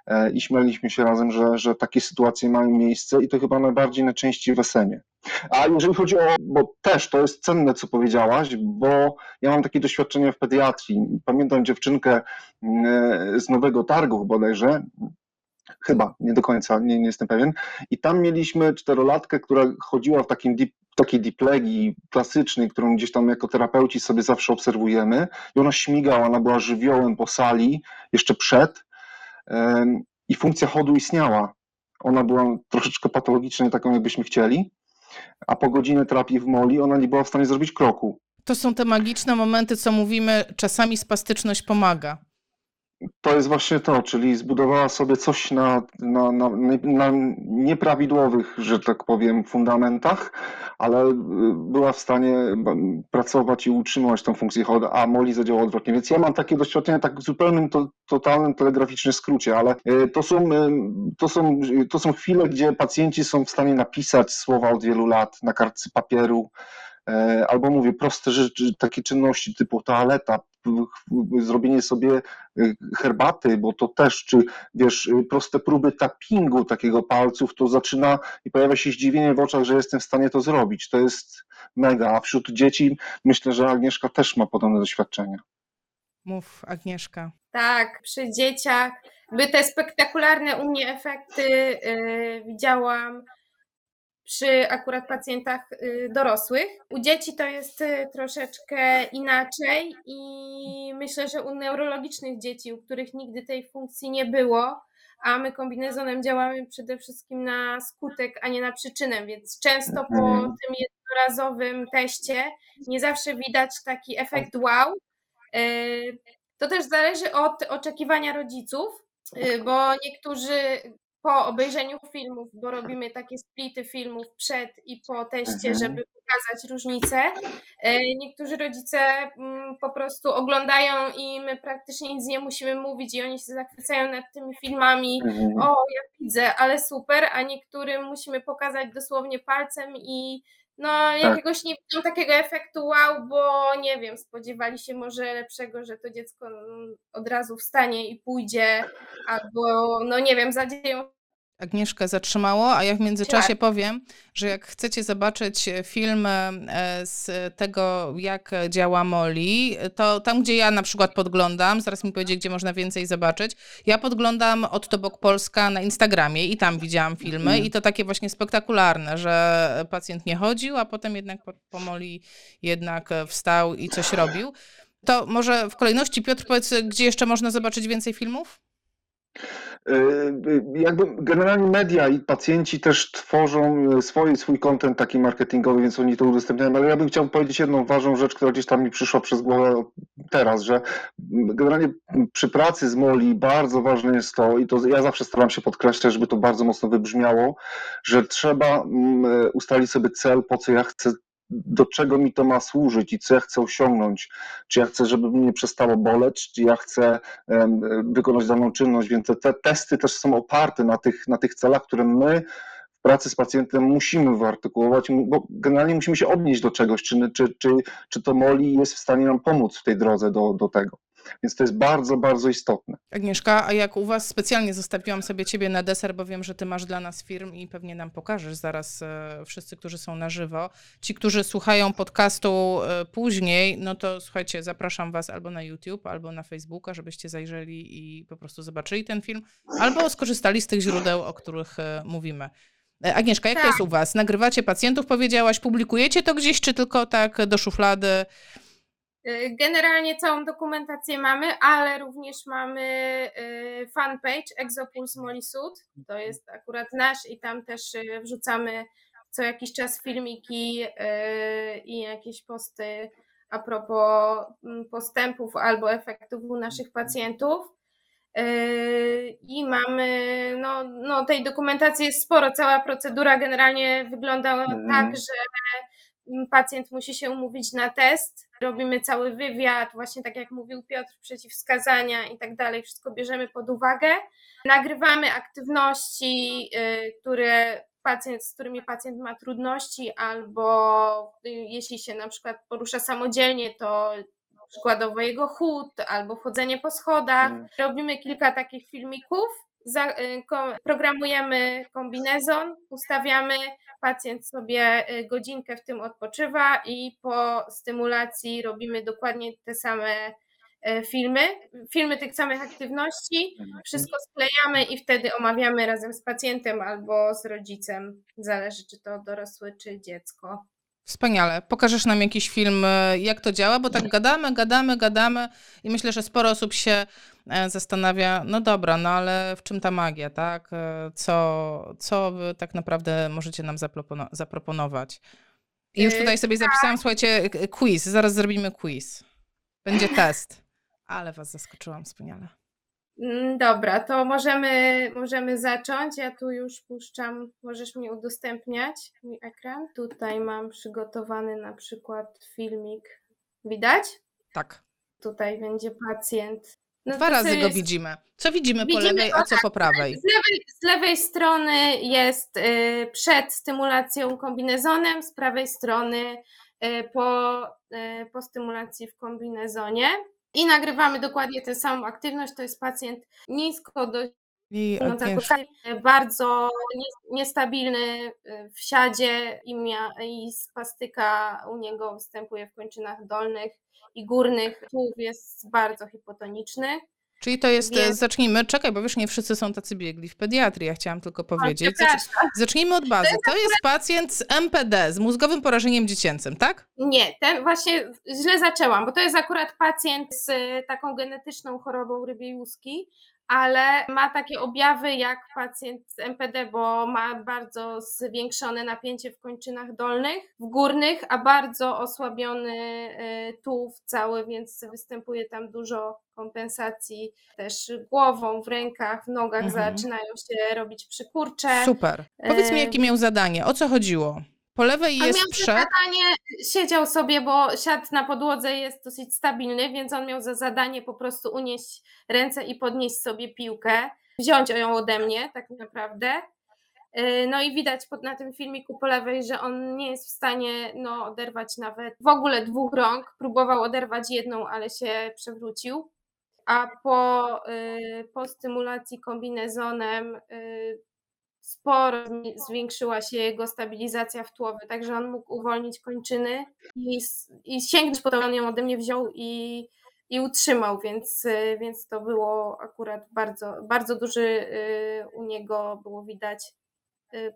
E, I śmialiśmy się razem, że, że takie sytuacje mają miejsce i to chyba najbardziej najczęściej w SM-ie. A jeżeli chodzi o, bo też to jest cenne, co powiedziałaś, bo ja mam takie doświadczenie w pediatrii. Pamiętam dziewczynkę mm, z Nowego Targu bodajże, chyba, nie do końca, nie, nie jestem pewien. I tam mieliśmy czterolatkę, która chodziła w takim deep, takiej diplegi klasycznej, którą gdzieś tam jako terapeuci sobie zawsze obserwujemy. I ona śmigała, ona była żywiołem po sali jeszcze przed i funkcja chodu istniała. Ona była troszeczkę patologiczna, taką jakbyśmy chcieli, a po godzinie terapii w Moli ona nie była w stanie zrobić kroku. To są te magiczne momenty, co mówimy, czasami spastyczność pomaga. To jest właśnie to, czyli zbudowała sobie coś na, na, na, na nieprawidłowych, że tak powiem, fundamentach, ale y, była w stanie pracować i utrzymywać tą funkcję a Moli zadziałał odwrotnie. Więc ja mam takie doświadczenie tak w zupełnym, to, totalnym, telegraficznym skrócie, ale y, to są, y, to, są, to są chwile, gdzie pacjenci są w stanie napisać słowa od wielu lat na kartce papieru, Albo mówię, proste rzeczy, takie czynności typu toaleta, zrobienie sobie y, herbaty, bo to też, czy wiesz, y, proste próby tappingu takiego palców, to zaczyna i pojawia się zdziwienie w oczach, że jestem w stanie to zrobić. To jest mega. A wśród dzieci myślę, że Agnieszka też ma podobne doświadczenia. Mów, Agnieszka. Tak, przy dzieciach. By te spektakularne u mnie efekty y, widziałam przy akurat pacjentach y, dorosłych. U dzieci to jest y, troszeczkę inaczej i myślę, że u neurologicznych dzieci, u których nigdy tej funkcji nie było, a my kombinezonem działamy przede wszystkim na skutek, a nie na przyczynę, więc często po Mhm. tym jednorazowym teście nie zawsze widać taki efekt wow. Y, To też zależy od oczekiwania rodziców, bo niektórzy po obejrzeniu filmów, bo robimy takie splity filmów przed i po teście, Mhm. żeby pokazać różnice. y, Niektórzy rodzice mm, po prostu oglądają i my praktycznie nic nie musimy mówić i oni się zachwycają nad tymi filmami. Mhm. O, ja widzę, ale super, a niektórym musimy pokazać dosłownie palcem i no jakiegoś nie widzą takiego efektu wow, bo nie wiem, spodziewali się może lepszego, że to dziecko mm, od razu wstanie i pójdzie, albo no nie wiem, zadzieją Agnieszkę zatrzymało, a ja w międzyczasie powiem, że jak chcecie zobaczyć film e, z tego, jak działa Moli, to tam, gdzie ja na przykład podglądam, zaraz mi powiedzieć, gdzie można więcej zobaczyć, ja podglądam od Tobok Polska na Instagramie i tam widziałam filmy i to takie właśnie spektakularne, że pacjent nie chodził, a potem jednak po, po Moli jednak wstał i coś robił. To może w kolejności, Piotr, powiedz, gdzie jeszcze można zobaczyć więcej filmów? Y, y, Jakby generalnie media i pacjenci też tworzą y, swój, content taki marketingowy, więc oni to udostępniają, ale ja bym chciał powiedzieć jedną ważną rzecz, która gdzieś tam mi przyszła przez głowę teraz, że generalnie przy pracy z Moli bardzo ważne jest to, i to ja zawsze staram się podkreślać, żeby to bardzo mocno wybrzmiało, że trzeba mm, ustalić sobie cel, po co ja chcę do czego mi to ma służyć i co ja chcę osiągnąć. Czy ja chcę, żeby mnie nie przestało boleć, czy ja chcę wykonać daną czynność, więc te, te testy też są oparte na tych, na tych celach, które my w pracy z pacjentem musimy wyartykułować, bo generalnie musimy się odnieść do czegoś, czy, czy, czy, czy to MOLI jest w stanie nam pomóc w tej drodze do, do tego. Więc to jest bardzo, bardzo istotne. Agnieszka, a jak u Was specjalnie zostawiłam sobie Ciebie na deser, bo wiem, że Ty masz dla nas firm i pewnie nam pokażesz zaraz e, wszyscy, którzy są na żywo. Ci, którzy słuchają podcastu e, później, no to słuchajcie, zapraszam Was albo na YouTube, albo na Facebooka, żebyście zajrzeli i po prostu zobaczyli ten film, albo skorzystali z tych źródeł, o których e, mówimy. Agnieszka, jak to Tak. jest u Was? Nagrywacie pacjentów, powiedziałaś, publikujecie to gdzieś, czy tylko tak do szuflady? Generalnie całą dokumentację mamy, ale również mamy y, fanpage Exopuls Molisud. To jest akurat nasz i tam też y, wrzucamy co jakiś czas filmiki y, i jakieś posty a propos mm, postępów albo efektów u naszych pacjentów. I mamy, no, no tej dokumentacji jest sporo. Cała procedura generalnie wygląda Mhm. tak, że mm, pacjent musi się umówić na test. Robimy cały wywiad, właśnie tak jak mówił Piotr, przeciwwskazania i tak dalej. Wszystko bierzemy pod uwagę. Nagrywamy aktywności, y, które pacjent, z którymi pacjent ma trudności, albo y, jeśli się na przykład porusza samodzielnie, to przykładowo jego chód albo chodzenie po schodach. Mhm. Robimy kilka takich filmików za, y, programujemy kombinezon, ustawiamy, pacjent sobie y, godzinkę w tym odpoczywa i po stymulacji robimy dokładnie te same y, filmy, filmy tych samych aktywności, wszystko sklejamy i wtedy omawiamy razem z pacjentem albo z rodzicem, zależy czy to dorosły czy dziecko. Wspaniale. Pokażesz nam jakiś film, e, jak to działa, bo tak gadamy, gadamy, gadamy i myślę, że sporo osób się e, zastanawia, no dobra, no ale w czym ta magia, tak? E, Co, co wy tak naprawdę możecie nam zapropono- zaproponować? I już Y, tutaj sobie zapisałam, słuchajcie, quiz, zaraz zrobimy quiz. Będzie test. Ale was zaskoczyłam wspaniale. Mm, Dobra, to możemy, możemy zacząć. Ja tu już puszczam, możesz mi udostępniać mój ekran. Tutaj mam przygotowany na przykład filmik. Widać? Tak. Tutaj będzie pacjent. No Dwa razy go jest- widzimy. Co widzimy po Widzimy lewej, go a co po prawej? Z lewej, z lewej strony jest y, przed stymulacją kombinezonem, z prawej strony y, po, y, po stymulacji w kombinezonie. I nagrywamy dokładnie tę samą aktywność. To jest pacjent nisko do Agnieszka. Agnieszka. bardzo nie- niestabilny y, w siadzie i, mia, i spastyka u niego występuje w kończynach dolnych i górnych. Tułów jest bardzo hipotoniczny. Czyli to jest, Więc- zacznijmy, czekaj, bo wiesz, nie wszyscy są tacy biegli w pediatrii, ja chciałam tylko powiedzieć. Zacznijmy od bazy. To jest pacjent z MPD, z mózgowym porażeniem dziecięcym, tak? Nie, ten właśnie źle zaczęłam, bo to jest akurat pacjent z y, taką genetyczną chorobą rybiej łuski, ale ma takie objawy jak pacjent z MPD, bo ma bardzo zwiększone napięcie w kończynach dolnych, w górnych, a bardzo osłabiony y, tułów cały, więc występuje tam dużo kompensacji też głową, w rękach, w nogach Mhm. zaczynają się robić przykurcze. Super. Powiedz mi, E, jakie miał zadanie, o co chodziło? Po lewej On jest miał za zadanie, siedział sobie, bo siat na podłodze jest dosyć stabilny, więc on miał za zadanie po prostu unieść ręce i podnieść sobie piłkę, wziąć ją ode mnie tak naprawdę. Yy, No i widać pod, na tym filmiku po lewej, że on nie jest w stanie no, oderwać nawet w ogóle dwóch rąk. Próbował oderwać jedną, ale się przewrócił. A po, yy, po stymulacji kombinezonem yy, sporo zwiększyła się jego stabilizacja w tułowy, także on mógł uwolnić kończyny i, i sięgnąć po to, on ją ode mnie wziął i, i utrzymał, więc, więc to było akurat bardzo, bardzo duży y, u niego było widać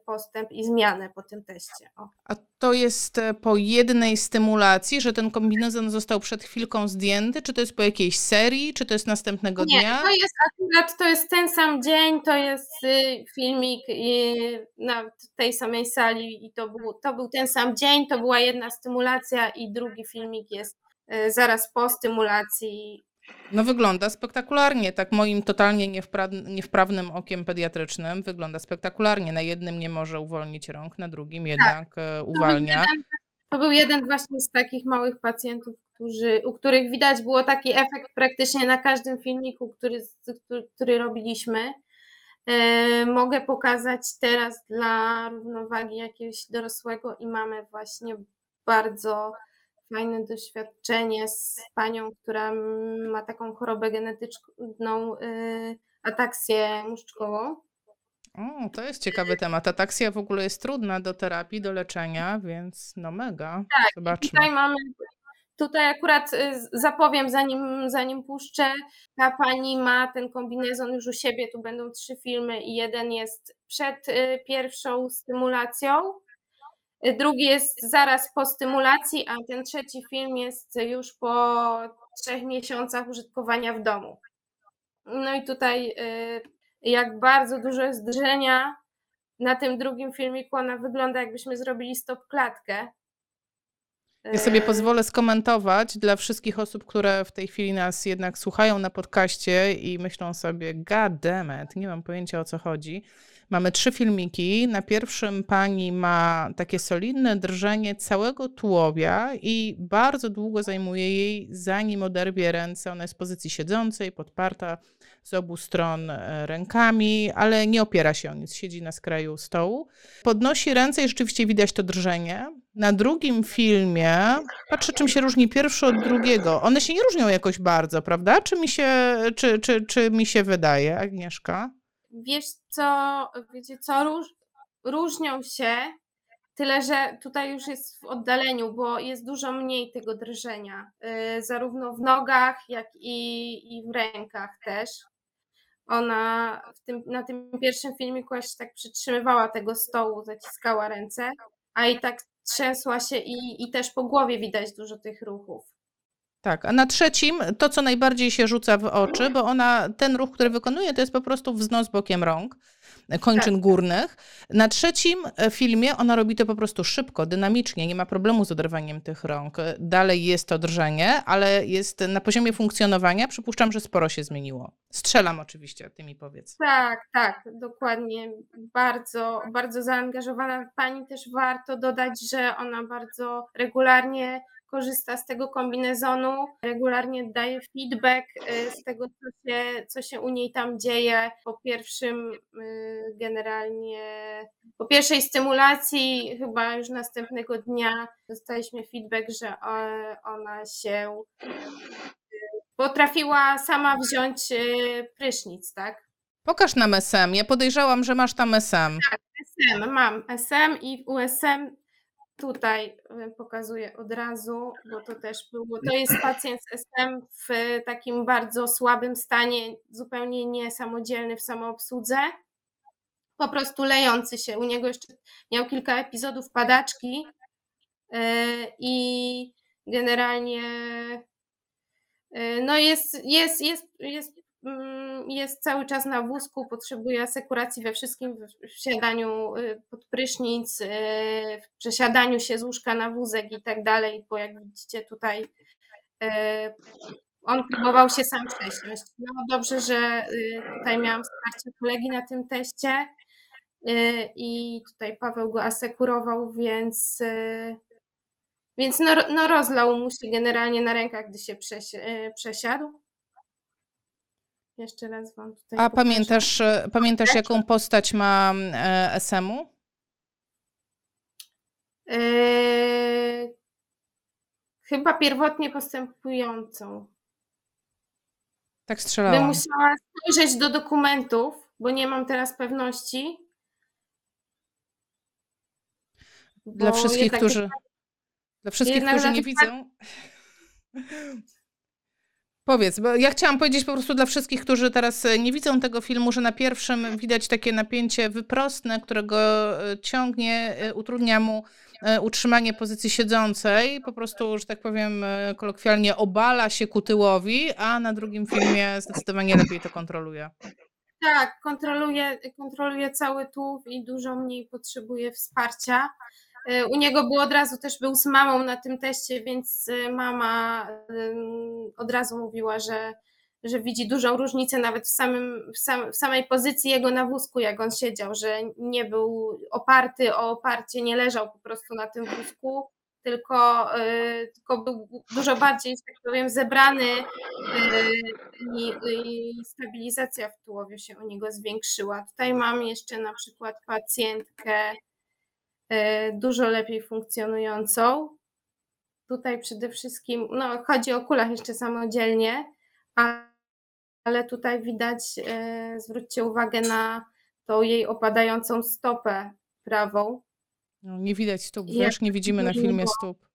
postęp i zmianę po tym teście. O. A to jest e, po jednej stymulacji, że ten kombinezon został przed chwilką zdjęty? Czy to jest po jakiejś serii? Czy to jest następnego Nie, dnia? to jest akurat, to jest ten sam dzień, to jest y, filmik y, na tej samej sali i to był, to był ten sam dzień, to była jedna stymulacja i drugi filmik jest y, zaraz po stymulacji. No wygląda spektakularnie, tak moim totalnie niewpra- niewprawnym okiem pediatrycznym wygląda spektakularnie. Na jednym nie może uwolnić rąk, na drugim jednak e, To był, uwalnia. jeden, to był jeden właśnie z takich małych pacjentów, którzy, u których widać było taki efekt praktycznie na każdym filmiku, który, który, który robiliśmy. E, Mogę pokazać teraz dla równowagi jakiegoś dorosłego i mamy właśnie bardzo fajne doświadczenie z panią, która ma taką chorobę genetyczną, y, ataksję muszczkową. O, to jest ciekawy temat. Ataksja w ogóle jest trudna do terapii, do leczenia, więc no mega. Tak, Zobaczmy. Tutaj mamy, tutaj akurat y, zapowiem, zanim, zanim puszczę, ta pani ma ten kombinezon już u siebie, tu będą trzy filmy i jeden jest przed y, pierwszą stymulacją, drugi jest zaraz po stymulacji, a ten trzeci film jest już po trzech miesiącach użytkowania w domu. No i tutaj y, jak bardzo dużo jest drżenia, na tym drugim filmiku ona wygląda jakbyśmy zrobili stop klatkę. Ja sobie Y, pozwolę skomentować dla wszystkich osób, które w tej chwili nas jednak słuchają na podcaście i myślą sobie, god damn it, nie mam pojęcia o co chodzi. Mamy trzy filmiki. Na pierwszym pani ma takie solidne drżenie całego tułowia i bardzo długo zajmuje jej, zanim oderwie ręce. Ona jest w pozycji siedzącej, podparta z obu stron e, rękami, ale nie opiera się o nic, siedzi na skraju stołu. Podnosi ręce i rzeczywiście widać to drżenie. Na drugim filmie patrzę, czym się różni pierwszy od drugiego. One się nie różnią jakoś bardzo, prawda? Czy mi się, czy, czy, czy mi się wydaje, Agnieszka? Wiesz co, wiecie co, róż, różnią się, tyle że tutaj już jest w oddaleniu, bo jest dużo mniej tego drżenia, y, zarówno w nogach, jak i, i w rękach też. Ona tym, na tym pierwszym filmiku aż tak przytrzymywała tego stołu, zaciskała ręce, a i tak trzęsła się i, i też po głowie widać dużo tych ruchów. Tak, a na trzecim to, co najbardziej się rzuca w oczy, bo ona, ten ruch, który wykonuje, to jest po prostu wznos bokiem rąk, kończyn Tak. górnych. Na trzecim e, filmie ona robi to po prostu szybko, dynamicznie, nie ma problemu z oderwaniem tych rąk. E, Dalej jest to drżenie, ale jest na poziomie funkcjonowania, przypuszczam, że sporo się zmieniło. Strzelam oczywiście, ty mi powiedz. Tak, tak, dokładnie. Bardzo, bardzo zaangażowana pani. Też warto dodać, że ona bardzo regularnie korzysta z tego kombinezonu, regularnie daje feedback y, z tego, co się, co się u niej tam dzieje. Po pierwszym y, generalnie, po pierwszej stymulacji, chyba już następnego dnia dostaliśmy feedback, że ona się y, potrafiła sama wziąć prysznic, tak? Pokaż nam SM. Ja podejrzałam, że masz tam SM. SM, mam SM i USM tutaj y, pokazuję od razu, bo to też było, to jest pacjent z SM w takim bardzo słabym stanie, zupełnie niesamodzielny w samoobsłudze, po prostu lejący się. U niego jeszcze miał kilka epizodów padaczki y, i generalnie y, no jest, jest, jest, jest, jest cały czas na wózku, potrzebuje asekuracji we wszystkim, w- w siadaniu y, pod prysznic, y, w przesiadaniu się z łóżka na wózek i tak dalej, bo jak widzicie tutaj y, on próbował się sam przesiąść. No dobrze, że tutaj miałam wsparcie kolegi na tym teście i tutaj Paweł go asekurował, więc więc no, no rozlał mu się generalnie na rękach, gdy się przesi- przesiadł. Jeszcze raz wam tutaj A pokażę. pamiętasz, e, pamiętasz jaką postać ma e, SM-u? Yy, chyba pierwotnie postępującą. Tak Bym strzelałam. musiała spojrzeć do dokumentów, bo nie mam teraz pewności. Dla wszystkich, którzy, dla wszystkich, którzy nie widzą. Powiedz, bo ja chciałam powiedzieć po prostu dla wszystkich, którzy teraz e, nie widzą tego filmu, że na pierwszym widać takie napięcie wyprostne, którego e, ciągnie, e, utrudnia mu utrzymanie pozycji siedzącej. Po prostu, że tak powiem kolokwialnie, obala się ku tyłowi, a na drugim filmie zdecydowanie lepiej to kontroluje. Tak, kontroluje, kontroluje cały tułów i dużo mniej potrzebuje wsparcia. Y, U niego był od razu też był z mamą na tym teście, więc y, mama ym, od razu mówiła, że, że widzi dużą różnicę nawet w, samym, w, sam, w samej pozycji jego na wózku, jak on siedział, że nie był oparty o oparcie, nie leżał po prostu na tym wózku, tylko, y, tylko był dużo bardziej, że tak powiem, zebrany y, i, i stabilizacja w tułowiu się u niego zwiększyła. Tutaj mam jeszcze na przykład pacjentkę y, dużo lepiej funkcjonującą. Tutaj przede wszystkim, no chodzi o kulach jeszcze samodzielnie, ale tutaj widać, y, zwróćcie uwagę na tą jej opadającą stopę prawą. No, nie widać stóp, wiesz, nie widzimy na filmie było. stóp.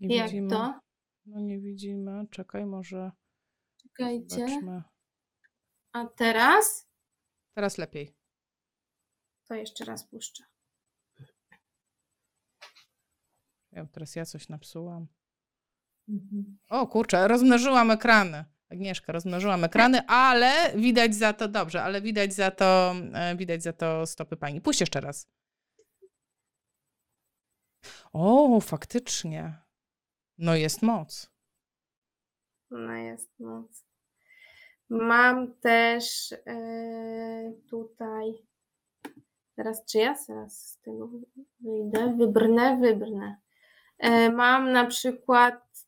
Nie Jak widzimy. to? No nie widzimy. Czekaj, może Czekajcie. zobaczmy. A teraz? Teraz lepiej. To jeszcze raz puszczę. Ja, teraz ja coś napsułam. O kurczę, rozmnożyłam ekrany. Agnieszka, rozmnożyłam ekrany, ale widać za to dobrze, ale widać za to, e, widać za to stopy pani. Puść jeszcze raz. O, faktycznie. No jest moc. No jest moc. Mam też e, tutaj. Teraz czy ja teraz z tego wyjdę? Wybrnę, wybrnę. E, mam na przykład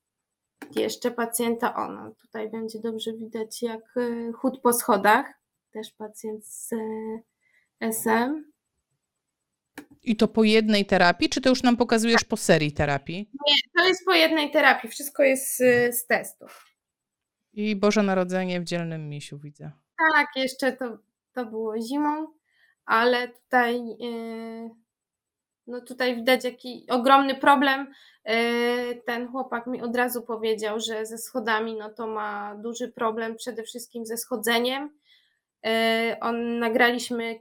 jeszcze pacjenta, ona tutaj będzie dobrze widać jak e, chód po schodach. Też pacjent z e, SM. I to po jednej terapii, czy to już nam pokazujesz po serii terapii? To jest po jednej terapii, wszystko jest z testów. I Boże Narodzenie w dzielnym misiu widzę. Tak, jeszcze to to było zimą, ale tutaj, yy, no tutaj widać jaki ogromny problem. Yy, Ten chłopak mi od razu powiedział, że ze schodami no to ma duży problem, przede wszystkim ze schodzeniem. Yy, On nagraliśmy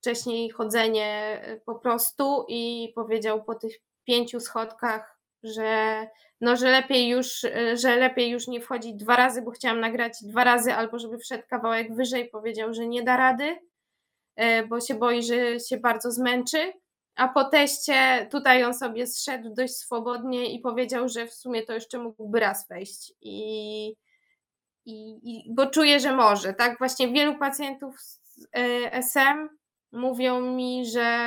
wcześniej chodzenie y, po prostu i powiedział po tych pięciu schodkach, że no, że lepiej już, że lepiej już nie wchodzić dwa razy, bo chciałam nagrać dwa razy, albo żeby wszedł kawałek wyżej, powiedział, że nie da rady, bo się boi, że się bardzo zmęczy. A po teście tutaj on sobie zszedł dość swobodnie i powiedział, że w sumie to jeszcze mógłby raz wejść. I, i, i bo czuję, że może. Tak, właśnie wielu pacjentów z y, SM mówią mi, że,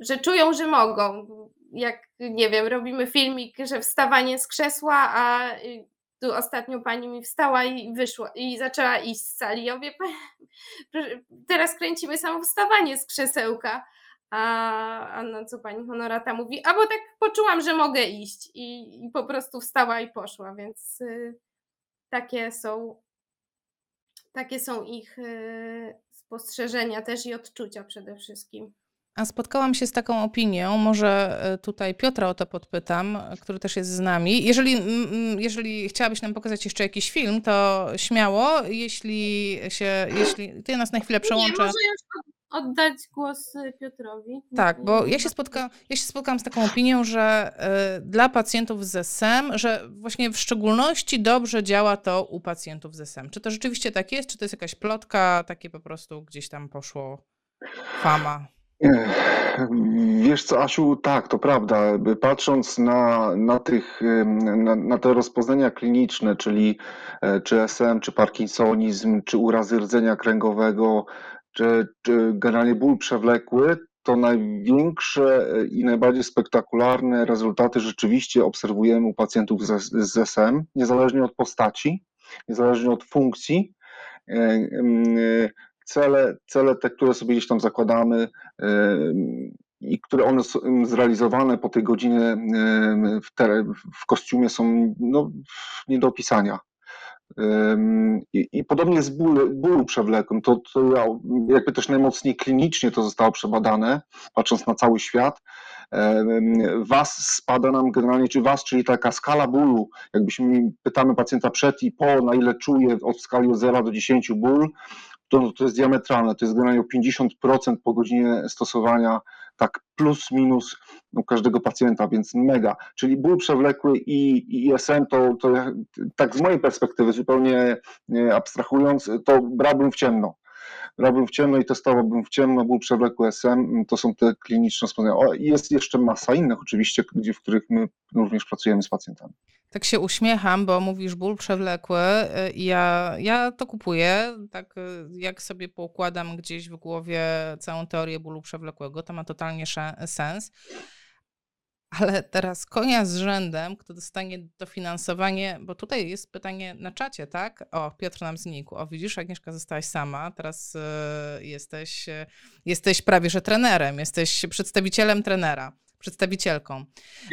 że czują, że mogą. Jak nie wiem, robimy filmik, że wstawanie z krzesła, a y, tu ostatnio pani mi wstała i wyszła i zaczęła iść z sali. Ja mówię, "Pa- proszę, teraz kręcimy samo wstawanie z krzesełka. A, a na co pani honorata mówi? A bo tak poczułam, że mogę iść i, i po prostu wstała i poszła, więc y, takie są takie są ich y, spostrzeżenia też i odczucia przede wszystkim. A spotkałam się z taką opinią, może e, tutaj Piotra o to podpytam, który też jest z nami. Jeżeli, jeżeli chciałabyś nam pokazać jeszcze jakiś film, to śmiało, jeśli się, jeśli ty nas na chwilę Nie, przełączę. może już od- oddać głos y, Piotrowi. Tak, bo ja się, spotka, ja się spotkałam z taką opinią, że y, dla pacjentów z SM, że właśnie w szczególności dobrze działa to u pacjentów z SM. Czy to rzeczywiście tak jest, czy to jest jakaś plotka, takie po prostu gdzieś tam poszło fama? Wiesz co, Asiu, tak, to prawda. Patrząc na, na, tych, na, na te rozpoznania kliniczne, czyli e, czy SM, czy parkinsonizm, czy urazy rdzenia kręgowego, czy, czy generalnie ból przewlekły, to największe e, i najbardziej spektakularne rezultaty rzeczywiście obserwujemy u pacjentów z, z SM, niezależnie od postaci, niezależnie od funkcji. E, e, Cele, cele te, które sobie gdzieś tam zakładamy, i które one są zrealizowane po tej godzinie w, te, w kostiumie są no, nie do opisania. I, I podobnie z ból, bólu przewlekłym, to, to ja, jakby też najmocniej klinicznie to zostało przebadane, patrząc na cały świat. Was spada nam generalnie, czy was, czyli taka skala bólu, jakbyśmy pytamy pacjenta przed i po, na ile czuje od skali od 0 do 10 ból, to, to jest diametralne, to jest generalnie o 50% po godzinie stosowania, tak plus minus u każdego pacjenta, więc mega. Czyli ból przewlekły i, i ISM to, to tak z mojej perspektywy, zupełnie e, abstrahując, to brałbym w ciemno. Brałbym w ciemno i testowałbym w ciemno, ból przewlekły SM, to są te kliniczne rozpoznania. O, jest jeszcze masa innych oczywiście, gdzie, w których my również pracujemy z pacjentami. Tak się uśmiecham, bo mówisz ból przewlekły y, ja, ja to kupuję, tak y, jak sobie poukładam gdzieś w głowie całą teorię bólu przewlekłego, to ma totalnie sens. Ale teraz konia z rzędem, kto dostanie dofinansowanie, bo tutaj jest pytanie na czacie, tak? O, Piotr nam znikł. O, widzisz, Agnieszka zostałaś sama, teraz y, jesteś, y, jesteś prawie że trenerem, jesteś przedstawicielem trenera, przedstawicielką.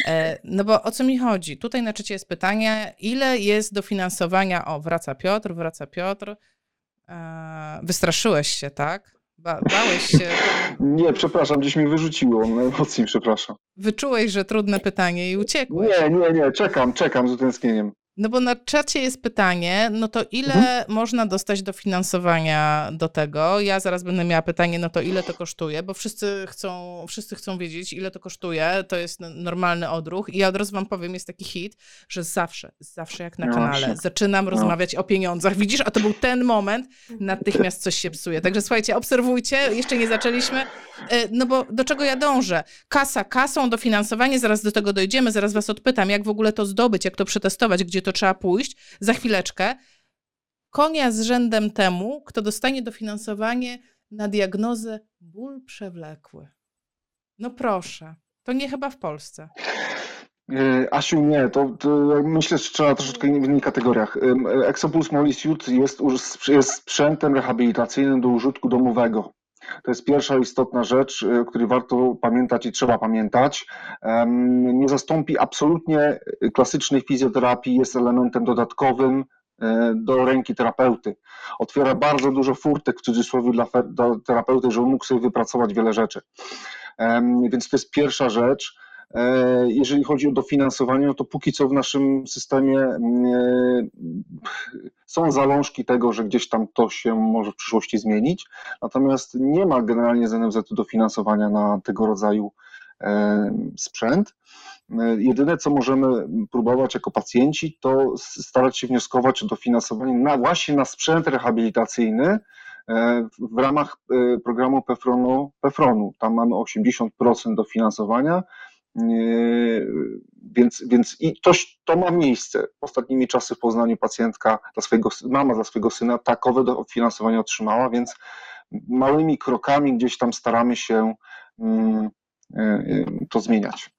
E, No bo o co mi chodzi? Tutaj na czacie jest pytanie, ile jest dofinansowania? O, wraca Piotr, wraca Piotr. E, Wystraszyłeś się, tak? Ba bałeś się, Nie, przepraszam, gdzieś mi wyrzuciło, najmocniej przepraszam. wyczułeś, że trudne pytanie i uciekłeś. Nie, nie, nie, czekam, czekam z utęsknieniem. No bo na czacie jest pytanie, no to ile Mhm. można dostać dofinansowania do tego? Ja zaraz będę miała pytanie, no to ile to kosztuje, bo wszyscy chcą, wszyscy chcą wiedzieć, ile to kosztuje. To jest normalny odruch. I ja od razu wam powiem, jest taki hit, że zawsze, zawsze jak na No kanale, właśnie. zaczynam No. rozmawiać o pieniądzach. Widzisz, a to był ten moment, natychmiast coś się psuje. Także słuchajcie, obserwujcie, jeszcze nie zaczęliśmy. E, No bo do czego ja dążę? Kasa kasą, dofinansowanie, zaraz do tego dojdziemy, zaraz was odpytam, jak w ogóle to zdobyć, jak to przetestować, gdzie to trzeba pójść. Za chwileczkę. Konia z rzędem temu, kto dostanie dofinansowanie na diagnozę ból przewlekły. No proszę, to nie chyba w Polsce. E, Asiu, nie, to, to myślę, że trzeba troszeczkę w innych kategoriach. Em, Exopuls Molisuit jest, jest sprzętem rehabilitacyjnym do użytku domowego. To jest pierwsza istotna rzecz, o której warto pamiętać i trzeba pamiętać. Nie zastąpi absolutnie klasycznej fizjoterapii, jest elementem dodatkowym, e, do ręki terapeuty. Otwiera bardzo dużo furtek w cudzysłowie dla, terapeuty, żeby mógł sobie wypracować wiele rzeczy. Więc to jest pierwsza rzecz. E, Jeżeli chodzi o dofinansowanie, no to póki co w naszym systemie e, są zalążki tego, że gdzieś tam to się może w przyszłości zmienić, natomiast nie ma generalnie z NFZ dofinansowania na tego rodzaju e, sprzęt. Jedyne, co możemy próbować jako pacjenci, to starać się wnioskować o dofinansowanie na, właśnie na sprzęt rehabilitacyjny w- ramach programu PEFRONu, PEFRONu. Tam mamy 80% dofinansowania, więc, więc i to, to ma miejsce. Ostatnimi czasy w Poznaniu pacjentka, dla swojego, mama dla swojego syna takowe dofinansowanie otrzymała, więc małymi krokami gdzieś tam staramy się e, e, to zmieniać.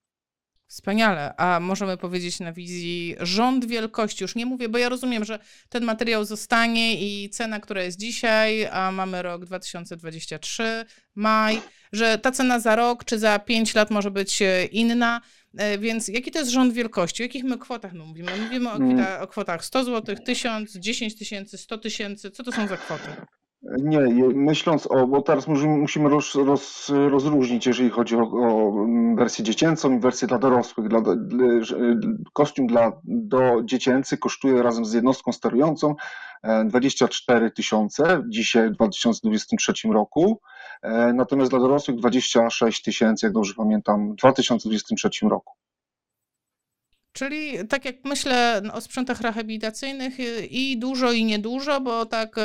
Wspaniale. A możemy powiedzieć na wizji rząd wielkości. Już nie mówię, bo ja rozumiem, że ten materiał zostanie i cena, która jest dzisiaj, a mamy rok 2023, maj, że ta cena za rok czy za 5 lat może być e, inna. E, Więc jaki to jest rząd wielkości? O jakich my kwotach my mówimy? Mówimy o, Mm. o kwotach 100 zł, 1000, 10 tysięcy, 100 tysięcy. Co to są za kwoty? Nie, myśląc o, bo teraz musimy, roz, roz, rozróżnić, jeżeli chodzi o, o wersję dziecięcą i wersję dla dorosłych. Dla, dla, kostium dla, do dziecięcy kosztuje razem z jednostką sterującą e, 24 tysiące dzisiaj w 2023 roku, e, natomiast dla dorosłych 26 tysięcy, jak dobrze pamiętam, w 2023 roku. Czyli tak jak myślę o sprzętach rehabilitacyjnych i dużo i niedużo, bo tak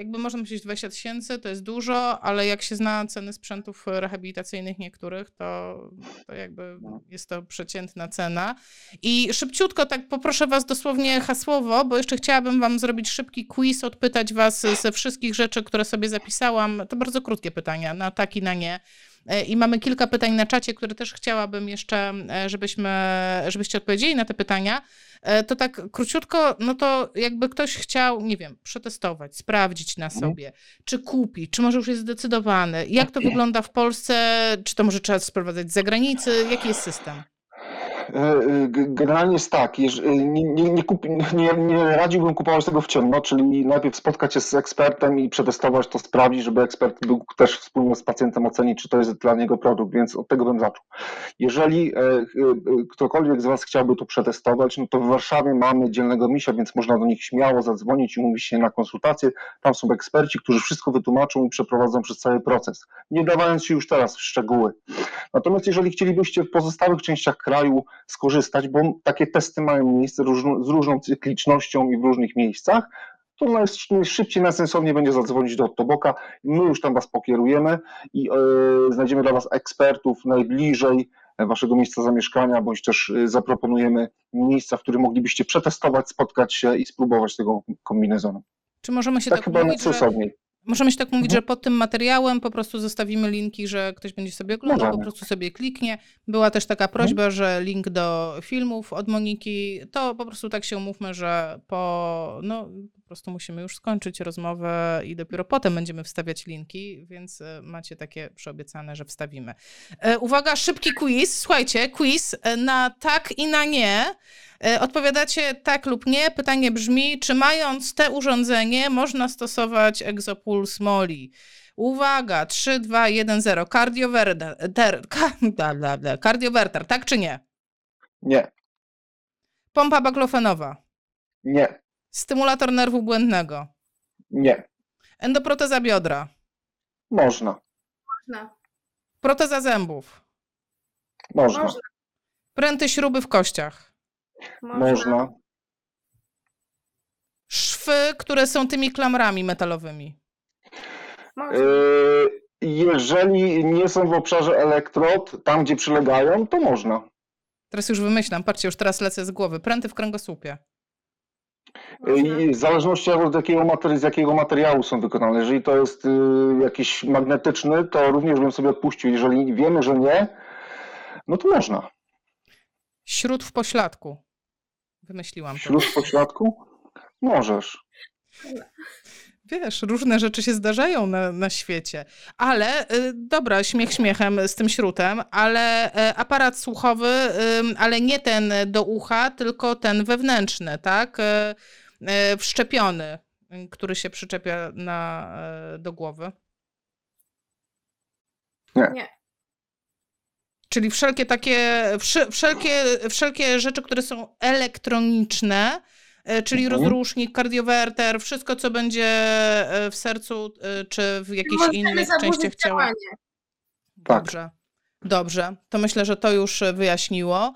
jakby można myśleć 20 tysięcy to jest dużo, ale jak się zna ceny sprzętów rehabilitacyjnych niektórych, to, to jakby jest to przeciętna cena. I szybciutko tak poproszę was dosłownie hasłowo, bo jeszcze chciałabym wam zrobić szybki quiz, odpytać was ze wszystkich rzeczy, które sobie zapisałam. To bardzo krótkie pytania, na tak i na nie. E, I mamy kilka pytań na czacie, które też chciałabym jeszcze, e, żebyśmy, żebyście odpowiedzieli na te pytania. E, To tak króciutko, no to jakby ktoś chciał, nie wiem, przetestować, sprawdzić na Mhm. sobie, czy kupi, czy może już jest zdecydowany, jak to wygląda w Polsce, czy to może trzeba sprowadzać z zagranicy, jaki jest system? E, e, Generalnie jest tak, e, nie, nie, nie, nie, nie radziłbym kupować tego w ciemno, czyli najpierw spotkać się z ekspertem i przetestować to, sprawdzić, żeby ekspert był też wspólnie z pacjentem ocenić, czy to jest dla niego produkt, więc od tego bym zaczął. Jeżeli ktokolwiek z Was chciałby to przetestować, no to w Warszawie mamy dzielnego misia, więc można do nich śmiało zadzwonić i umówić się na konsultację. Tam są eksperci, którzy wszystko wytłumaczą i przeprowadzą przez cały proces, nie dawając się już teraz w szczegóły. Natomiast jeżeli chcielibyście w pozostałych częściach kraju skorzystać, bo takie testy mają miejsce różno, z różną cyklicznością i w różnych miejscach, to naj- najszybciej, najsensowniej będzie zadzwonić do Ottoboka. My już tam Was pokierujemy i e, znajdziemy dla Was ekspertów najbliżej Waszego miejsca zamieszkania, bądź też e, zaproponujemy miejsca, w których moglibyście przetestować, spotkać się i spróbować tego kombinezonu. Czy możemy się Tak tak, chyba mówić, że. Możemy się tak mówić, Mhm. że pod tym materiałem po prostu zostawimy linki, że ktoś będzie sobie oglądał, po prostu sobie kliknie. Była też taka prośba, że link do filmów od Moniki, to po prostu tak się umówmy, że po, no, po prostu musimy już skończyć rozmowę i dopiero potem będziemy wstawiać linki, więc e, macie takie przyobiecane, że wstawimy. E, Uwaga, szybki quiz. Słuchajcie, quiz e, na tak i na nie. Odpowiadacie tak lub nie. Pytanie brzmi, czy mając te urządzenie można stosować Exopuls Moli? Uwaga, 3, 2, 1, 0. Kardiowerter. Kardiowerter, tak czy nie? Nie, Pompa baklofenowa. nie, Stymulator nerwu błędnego. nie. Endoproteza biodra. Można, Można. Proteza zębów. można, Można. Pręty śruby w kościach. można. Szwy, które są tymi klamrami metalowymi. Można. Yy, Jeżeli nie są w obszarze elektrod, tam gdzie przylegają, to można. Teraz już wymyślam, patrzcie, już teraz lecę z głowy. Pręty w kręgosłupie. Można. I w zależności od jakiego, materi- z jakiego materiału są wykonane. Jeżeli to jest y, jakiś magnetyczny, to również bym sobie odpuścił. Jeżeli wiemy, że nie, no to można. Śród w pośladku. Wymyśliłam to. Śluz w pośladku? Możesz. Wiesz, różne rzeczy się zdarzają na, na świecie. Ale, y, dobra, śmiech śmiechem z tym śrutem, ale y, aparat słuchowy, y, ale nie ten do ucha, tylko ten wewnętrzny, tak? E, wszczepiony, y, który się przyczepia na, e, do głowy? Nie. Czyli wszelkie takie, wszelkie, wszelkie rzeczy, które są elektroniczne, e, czyli Mhm. rozrusznik, kardiowerter, wszystko, co będzie w sercu czy w innych zaburzyć częściach ciała. Tak. Dobrze. Dobrze. To myślę, że to już wyjaśniło.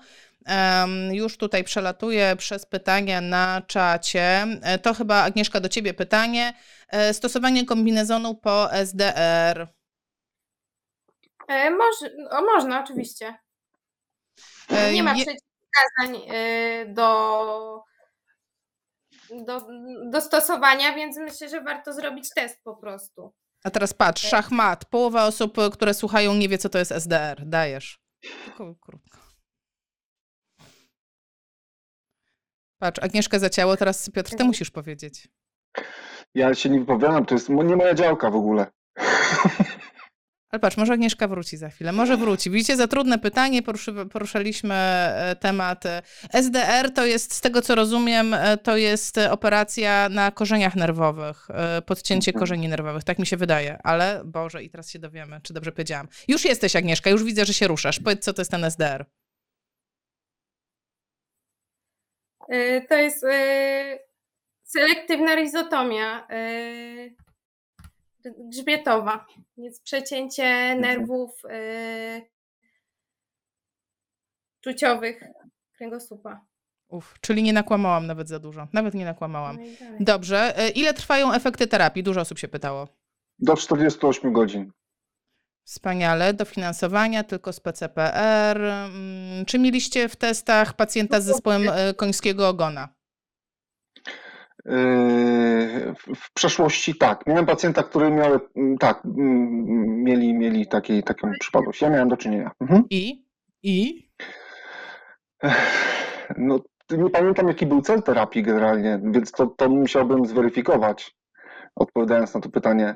Już tutaj przelatuję przez pytania na czacie. E, To chyba Agnieszka do ciebie pytanie. E, Stosowanie kombinezonu po SDR. E, Może, o, można, oczywiście. Nie ma przeciwwskazań do, do, do stosowania, więc myślę, że warto zrobić test po prostu. A teraz patrz, szachmat. Połowa osób, które słuchają, nie wie, co to jest SDR. Dajesz. Tylko krótko. Patrz, Agnieszka zacięło, teraz Piotr, ty musisz powiedzieć. Ja się nie wypowiadam, to jest nie moja działka w ogóle. Ale patrz, może Agnieszka wróci za chwilę. Może wróci. Widzicie, za trudne pytanie poruszy, poruszaliśmy e, temat. e, SDR to jest, z tego co rozumiem, e, to jest operacja na korzeniach nerwowych, podcięcie Mhm. korzeni nerwowych. Tak mi się wydaje. Ale Boże, i teraz się dowiemy, czy dobrze powiedziałam. Już jesteś, Agnieszka, już widzę, że się ruszasz. Powiedz, co to jest ten SDR. E, To jest e, selektywna rizotomia e, grzbietowa. Jest przecięcie nerwów e, czuciowych kręgosłupa. Uf, czyli nie nakłamałam nawet za dużo. Nawet nie nakłamałam. No. Dobrze. E, Ile trwają efekty terapii? Dużo osób się pytało. Do 48 godzin. Wspaniale, dofinansowania tylko z PCPR. Mm, Czy mieliście w testach pacjenta z zespołem e, końskiego ogona? Yy, W przeszłości tak. Miałem pacjenta, który miał, mm, tak, mm, mieli, mieli takiej, taką przypadłość. Ja miałem do czynienia. Mhm. I? I? No, nie pamiętam, jaki był cel terapii generalnie, więc to, to musiałbym zweryfikować, odpowiadając na to pytanie.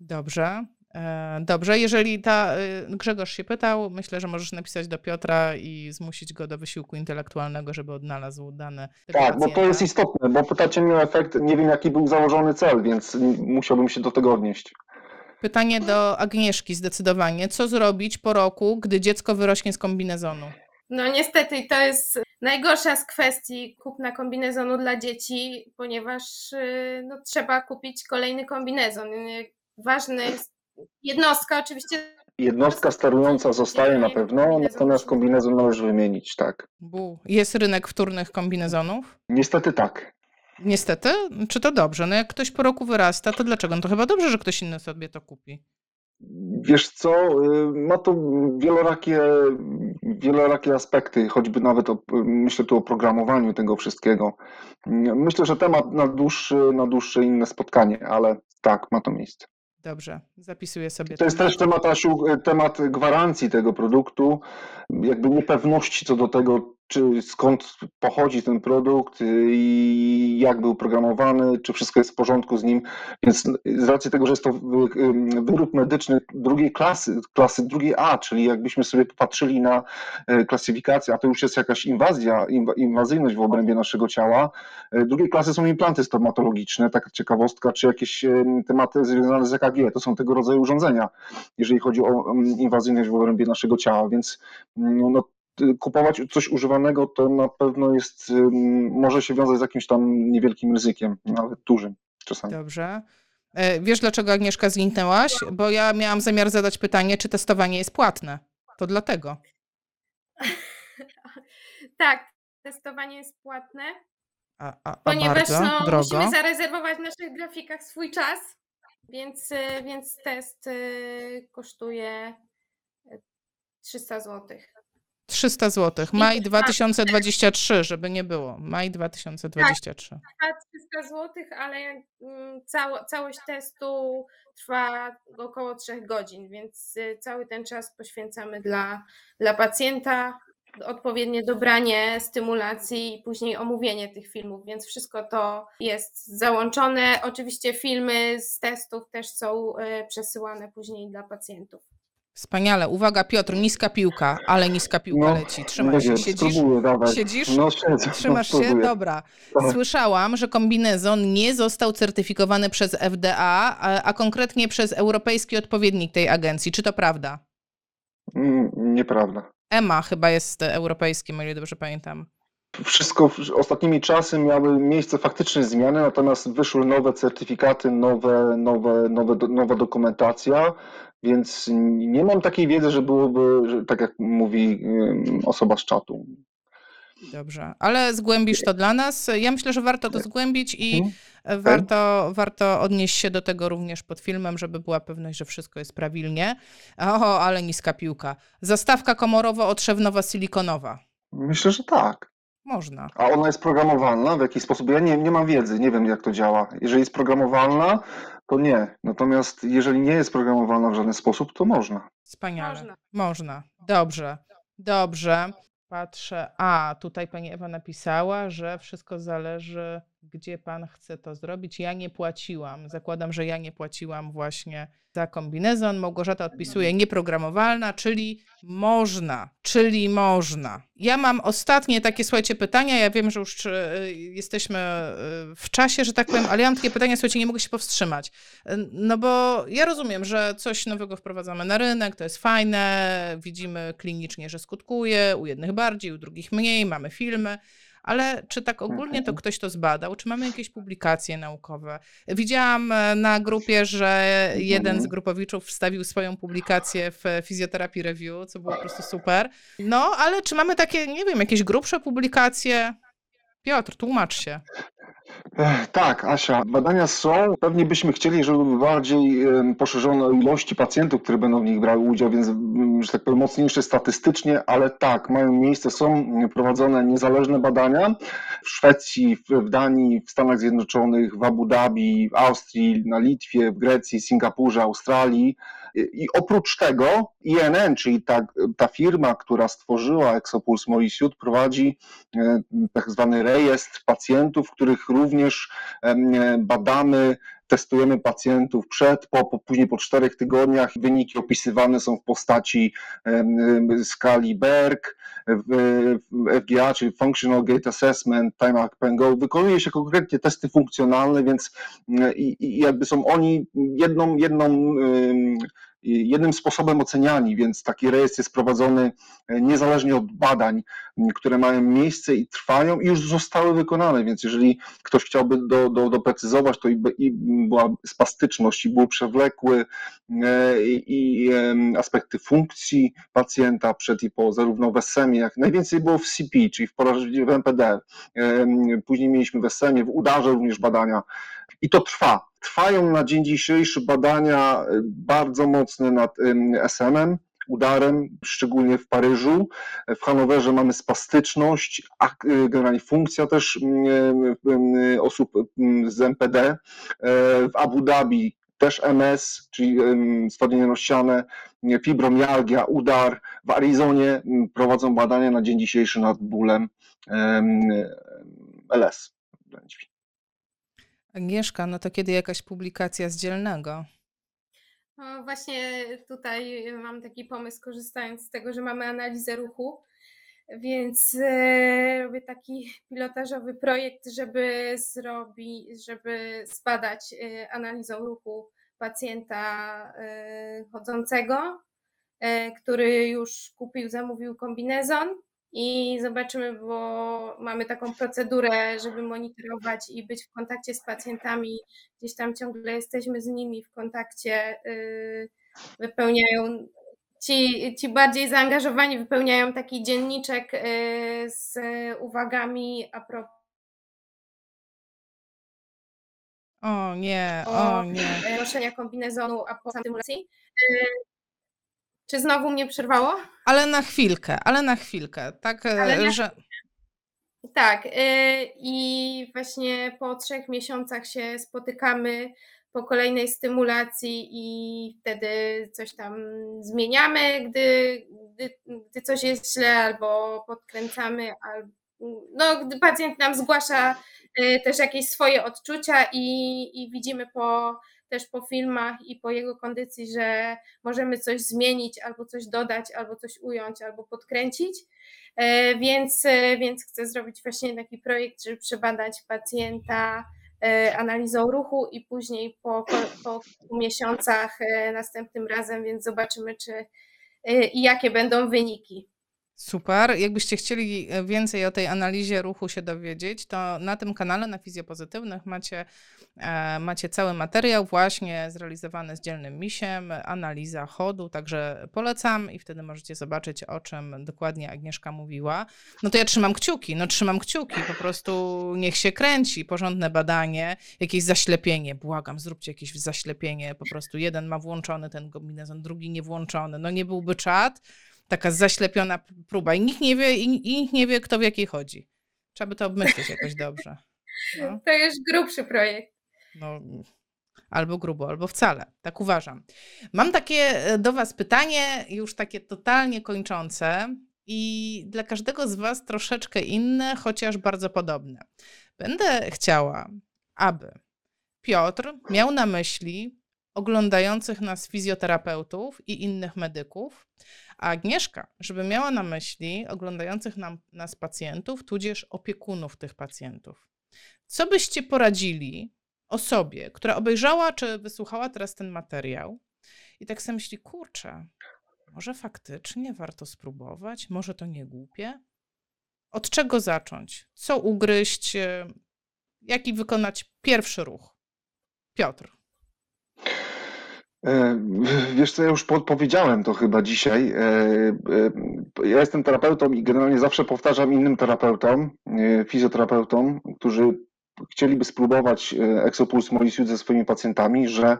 Dobrze. E, Dobrze, jeżeli ta e, Grzegorz się pytał, myślę, że możesz napisać do Piotra i zmusić go do wysiłku intelektualnego, żeby odnalazł dane Tak, bo to pacjenta. jest istotne, bo pytacie mnie o efekt, nie wiem, jaki był założony cel, więc musiałbym się do tego odnieść. Pytanie do Agnieszki zdecydowanie. Co zrobić po roku, gdy dziecko wyrośnie z kombinezonu? No niestety to jest najgorsza z kwestii kupna kombinezonu dla dzieci, ponieważ y, no, trzeba kupić kolejny kombinezon. Ważne jest jednostka oczywiście. Jednostka sterująca zostaje na pewno, natomiast kombinezon należy wymienić, tak. Bu. Jest rynek wtórnych kombinezonów? Niestety tak. Niestety. Czy to dobrze? No jak ktoś po roku wyrasta, to dlaczego? No to chyba dobrze, że ktoś inny sobie to kupi. Wiesz co, y, ma to wielorakie, wielorakie aspekty, choćby nawet o, myślę tu o programowaniu tego wszystkiego. Myślę, że temat na dłuższe, na dłuższe inne spotkanie, ale tak, ma to miejsce. Dobrze, zapisuję sobie To jest też temat, Asiu, temat gwarancji tego produktu, jakby niepewności co do tego, czy skąd pochodzi ten produkt i jak był programowany, czy wszystko jest w porządku z nim. Więc z racji tego, że jest to wy- wyrób medyczny drugiej klasy, klasy drugiej A, czyli jakbyśmy sobie popatrzyli na e, klasyfikację, a to już jest jakaś inwazja, inwa- inwazyjność w obrębie naszego ciała. Drugiej klasy są implanty stomatologiczne, taka ciekawostka, czy jakieś em, tematy związane z EKG. To są tego rodzaju urządzenia, jeżeli chodzi o em, inwazyjność w obrębie naszego ciała, więc mm, no, y, kupować coś używanego to na pewno jest, może się wiązać z jakimś tam niewielkim ryzykiem, nawet dużym czasami. Dobrze. E, Wiesz, dlaczego Agnieszka zniknęłaś? Bo ja miałam zamiar zadać pytanie, czy testowanie jest płatne. To dlatego. Tak, testowanie jest płatne, A, a, a ponieważ bardzo no, drogo. musimy zarezerwować w naszych grafikach swój czas, więc, y, więc test y, kosztuje y, 300 zł. 300 zł. Maj 2023, żeby nie było. Maj 2023. Trwa 300 zł, ale mm, cało, całość testu trwa około 3 godzin, więc y, cały ten czas poświęcamy dla, dla pacjenta, odpowiednie dobranie stymulacji i później omówienie tych filmów, więc wszystko to jest załączone. Oczywiście filmy z testów też są y, przesyłane później dla pacjentów. Wspaniale. Uwaga, Piotr, niska piłka, ale niska piłka leci. Trzymaj nie się. Siedzisz? Siedzisz? No siedzę, Trzymasz no, się? Dobra. Tak. Słyszałam, że kombinezon nie został certyfikowany przez FDA, a, a konkretnie przez europejski odpowiednik tej agencji. Czy to prawda? Mm, Nieprawda. EMA chyba jest europejskim, o ile dobrze pamiętam. Wszystko ostatnimi czasy miały miejsce faktyczne zmiany, natomiast wyszły nowe certyfikaty, nowe, nowe, nowe, nowa dokumentacja, więc nie mam takiej wiedzy, że byłoby, że, tak jak mówi osoba z czatu. Dobrze, ale zgłębisz to dla nas. Ja myślę, że warto to zgłębić i Mhm. warto, warto odnieść się do tego również pod filmem, żeby była pewność, że wszystko jest prawilnie. O, ale niska piłka. Zastawka komorowo-otrzewnowa silikonowa. Myślę, że tak. Można. A ona jest programowalna w jakiś sposób? Ja nie, nie mam wiedzy, nie wiem jak to działa. Jeżeli jest programowalna, to nie. Natomiast jeżeli nie jest programowalna w żaden sposób, to można. Wspaniale. Można. Można. Dobrze. Dobrze. Patrzę. A, tutaj pani Ewa napisała, że wszystko zależy, gdzie pan chce to zrobić. Ja nie płaciłam. Zakładam, że ja nie płaciłam właśnie za kombinezon. Małgorzata odpisuje nieprogramowalna, czyli można, czyli można. Ja mam ostatnie takie, słuchajcie, pytania. Ja wiem, że już e, jesteśmy e, w czasie, że tak powiem, ale ja mam takie pytania, słuchajcie, nie mogę się powstrzymać. E, No bo ja rozumiem, że coś nowego wprowadzamy na rynek, to jest fajne, widzimy klinicznie, że skutkuje, u jednych bardziej, u drugich mniej, mamy filmy, ale czy tak ogólnie to ktoś to zbadał? Czy mamy jakieś publikacje naukowe? Widziałam e, na grupie, że jeden z Mhm. grupowiczów wstawił swoją publikację w Physiotherapy Review, co było po prostu super. No, ale czy mamy takie, nie wiem, jakieś grubsze publikacje? Piotr, tłumacz się. Tak, Asia, badania są. Pewnie byśmy chcieli, żeby bardziej em, poszerzone o ilości pacjentów, które będą w nich brały udział, więc, mm, że tak powiem, mocniejsze statystycznie, ale tak, mają miejsce, są prowadzone niezależne badania w Szwecji, w, Danii, w Stanach Zjednoczonych, w Abu Dhabi, w Austrii, na Litwie, w Grecji, Singapurze, Australii. I oprócz tego INN, czyli ta, ta firma, która stworzyła Exopulse Morisud, prowadzi e, tak zwany rejestr pacjentów, których również badamy, testujemy pacjentów przed, po, po później po czterech tygodniach. Wyniki opisywane są w postaci skali Berg, FGA, czyli Functional Gate Assessment, Time Up and Go. Wykonuje się konkretnie testy funkcjonalne, więc i, i jakby są oni jedną, jedną jednym sposobem oceniani, więc taki rejestr jest prowadzony e, niezależnie od badań, które mają miejsce i trwają i już zostały wykonane, więc jeżeli ktoś chciałby do, do, doprecyzować, to i, i była spastyczność, i był przewlekły, e, i, i aspekty funkcji pacjenta przed i po, zarówno w SM-ie, jak najwięcej było w CP, czyli w, poraż- w MPD, em, później mieliśmy w SM-ie, w udarze również badania i to trwa. Trwają na dzień dzisiejszy badania e, bardzo mocne nad em, SM-em, udarem, szczególnie w Paryżu. W Hanowerze mamy spastyczność, e, generalnie funkcja też em, osób z MPD. E, W Abu Dhabi też MS, czyli stwardnienie rozsiane, fibromialgia, udar. W Arizonie prowadzą badania na dzień dzisiejszy nad bólem em, LS. Agnieszka, no to kiedy jakaś publikacja z dzielnego? No właśnie tutaj mam taki pomysł, korzystając z tego, że mamy analizę ruchu, więc e, robię taki pilotażowy projekt, żeby zrobić, żeby zbadać e, analizą ruchu pacjenta e, chodzącego, który już kupił, zamówił kombinezon i zobaczymy, bo mamy taką procedurę, żeby monitorować i być w kontakcie z pacjentami. Gdzieś tam ciągle jesteśmy z nimi w kontakcie, y, wypełniają ci, ci bardziej zaangażowani wypełniają taki dzienniczek y, z uwagami a propos O nie, o nie. noszenia kombinezonu a po stymulacji. Czy znowu mnie przerwało? Ale na chwilkę, ale na chwilkę, tak, e, na że... Tak, y, i właśnie po trzech miesiącach się spotykamy po kolejnej stymulacji i wtedy coś tam zmieniamy, gdy, gdy, gdy coś jest źle albo podkręcamy, albo, no, gdy pacjent nam zgłasza y, też jakieś swoje odczucia i, i widzimy po też po filmach i po jego kondycji, że możemy coś zmienić, albo coś dodać, albo coś ująć, albo podkręcić. E, Więc, e, więc chcę zrobić właśnie taki projekt, żeby przebadać pacjenta e, analizą ruchu i później po, po kilku miesiącach następnym razem, więc zobaczymy, czy i jakie będą wyniki. Super. Jakbyście chcieli e, więcej o tej analizie ruchu się dowiedzieć, to na tym kanale, na Fizjopozytywnych, macie, e, macie cały materiał właśnie zrealizowany z dzielnym misiem, analiza chodu, także polecam i wtedy możecie zobaczyć, o czym dokładnie Agnieszka mówiła. No to ja trzymam kciuki, no trzymam kciuki, po prostu niech się kręci, porządne badanie, jakieś zaślepienie, błagam, zróbcie jakieś zaślepienie, po prostu jeden ma włączony ten kombinezon, drugi nie włączony, no nie byłby czad, taka zaślepiona próba i nikt nie wie, i, i nikt nie wie, kto w jakiej chodzi. Trzeba by to obmyślić jakoś dobrze. No, To już grubszy projekt. no, albo grubo, albo wcale. Tak uważam. Mam takie e, do Was pytanie, już takie totalnie kończące i dla każdego z Was troszeczkę inne, chociaż bardzo podobne. Będę chciała, aby Piotr miał na myśli oglądających nas fizjoterapeutów i innych medyków, a Agnieszka, żeby miała na myśli oglądających nam, nas pacjentów, tudzież opiekunów tych pacjentów. Co byście poradzili osobie, która obejrzała czy wysłuchała teraz ten materiał i tak sobie myśli, kurczę, może faktycznie warto spróbować, może to nie głupie? Od czego zacząć? Co ugryźć? Jaki wykonać pierwszy ruch? Piotr. E, Wiesz co, ja już podpowiedziałem to chyba dzisiaj. E, e, Ja jestem terapeutą i generalnie zawsze powtarzam innym terapeutom, fizjoterapeutom, którzy chcieliby spróbować e, Exopuls Molisius ze swoimi pacjentami, że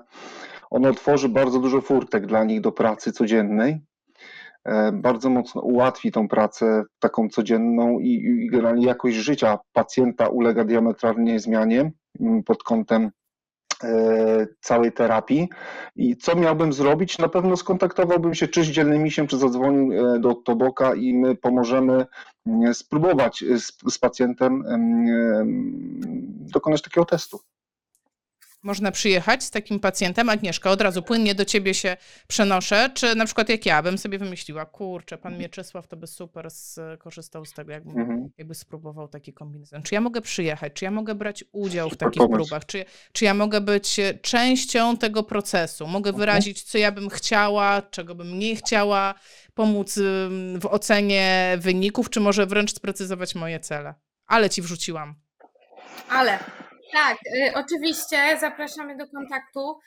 ono otworzy bardzo dużo furtek dla nich do pracy codziennej. Bardzo mocno ułatwi tą pracę taką codzienną i, i generalnie jakość życia pacjenta ulega diametralnie zmianie mm, pod kątem całej terapii. I co miałbym zrobić? Na pewno skontaktowałbym się czy z dzielnym misiem, czy zadzwonił e, do Toboka i my pomożemy mm, spróbować e, z, z pacjentem em, em, dokonać takiego testu. Można przyjechać z takim pacjentem, Agnieszka, od razu płynnie do ciebie się przenoszę, czy na przykład jak ja bym sobie wymyśliła, kurczę, pan Mieczysław to by super skorzystał z tego, jakbym Mhm. jakby spróbował taki kombinezon. Czy ja mogę przyjechać? Czy ja mogę brać udział w takich pomysł. próbach? Czy, czy ja mogę być e, częścią tego procesu? Mogę Mhm. wyrazić, co ja bym chciała, czego bym nie chciała, pomóc w ocenie wyników, czy może wręcz sprecyzować moje cele? Ale ci wrzuciłam. Ale tak, y, oczywiście zapraszamy do kontaktu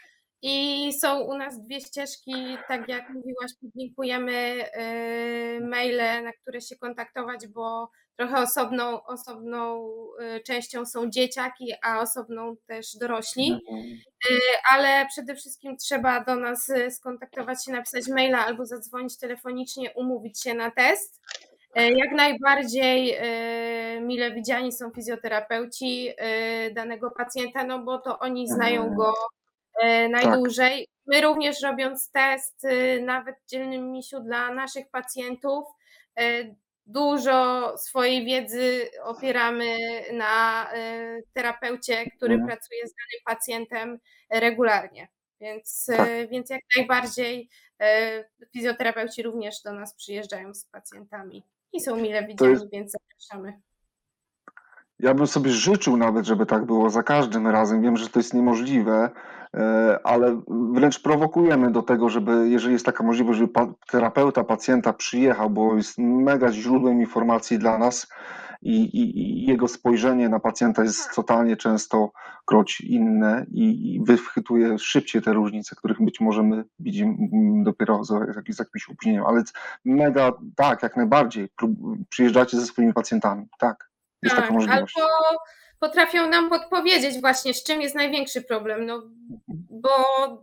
i są u nas dwie ścieżki, tak jak mówiłaś, publikujemy y, maile, na które się kontaktować, bo trochę osobną, osobną y, częścią są dzieciaki, a osobną też dorośli. ale przede wszystkim trzeba do nas skontaktować się, napisać maila albo zadzwonić telefonicznie, umówić się na test. E, Jak najbardziej e, mile widziani są fizjoterapeuci e, danego pacjenta, no bo to oni znają go e, najdłużej. My również robiąc test, nawet w dzielnym misiu dla naszych pacjentów, dużo swojej wiedzy opieramy na terapeucie, który Mhm. pracuje z danym pacjentem regularnie. Więc, Tak. więc jak najbardziej fizjoterapeuci również do nas przyjeżdżają z pacjentami i są mile widziani, jest- więc zapraszamy. Ja bym sobie życzył nawet, żeby tak było za każdym razem. Wiem, że to jest niemożliwe, e, ale wręcz prowokujemy do tego, żeby, jeżeli jest taka możliwość, żeby terapeuta pacjenta przyjechał, bo jest mega źródłem informacji dla nas i, i, jego spojrzenie na pacjenta jest totalnie często kroć inne i, i wychwytuje szybciej te różnice, których być może my widzimy dopiero z z jakimś opóźnieniem. Ale mega, tak, jak najbardziej. Przyjeżdżacie ze swoimi pacjentami, tak. Jest taka możliwość. albo potrafią nam podpowiedzieć właśnie, z czym jest największy problem, no, bo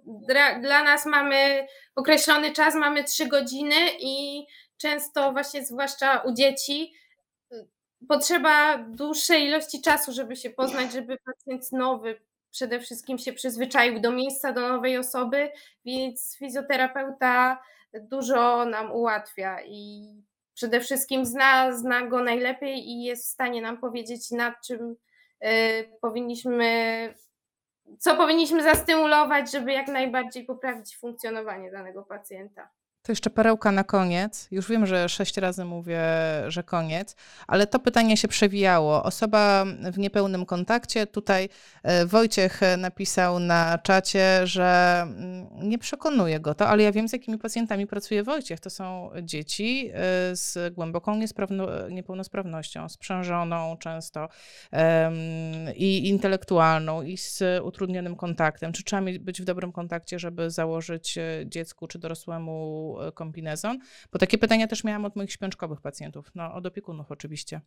dla, dla nas mamy określony czas, mamy trzy godziny i często właśnie, zwłaszcza u dzieci, potrzeba dłuższej ilości czasu, żeby się poznać, żeby pacjent nowy przede wszystkim się przyzwyczaił do miejsca, do nowej osoby, więc fizjoterapeuta dużo nam ułatwia i przede wszystkim zna, zna go najlepiej i jest w stanie nam powiedzieć, nad czym y, powinniśmy co powinniśmy zastymulować, żeby jak najbardziej poprawić funkcjonowanie danego pacjenta. To jeszcze perełka na koniec. Już wiem, że sześć razy mówię, że koniec, ale to pytanie się przewijało. Osoba w niepełnym kontakcie. Tutaj e, Wojciech napisał na czacie, że mm, nie przekonuje go to, ale ja wiem, z jakimi pacjentami pracuje Wojciech. To są dzieci e, z głęboką niepełnosprawnością, sprzężoną często i intelektualną, i z utrudnionym kontaktem. Czy trzeba być w dobrym kontakcie, żeby założyć e, dziecku czy dorosłemu e, kombinezon? Bo takie pytania też miałam od moich śpiączkowych pacjentów, no od opiekunów oczywiście.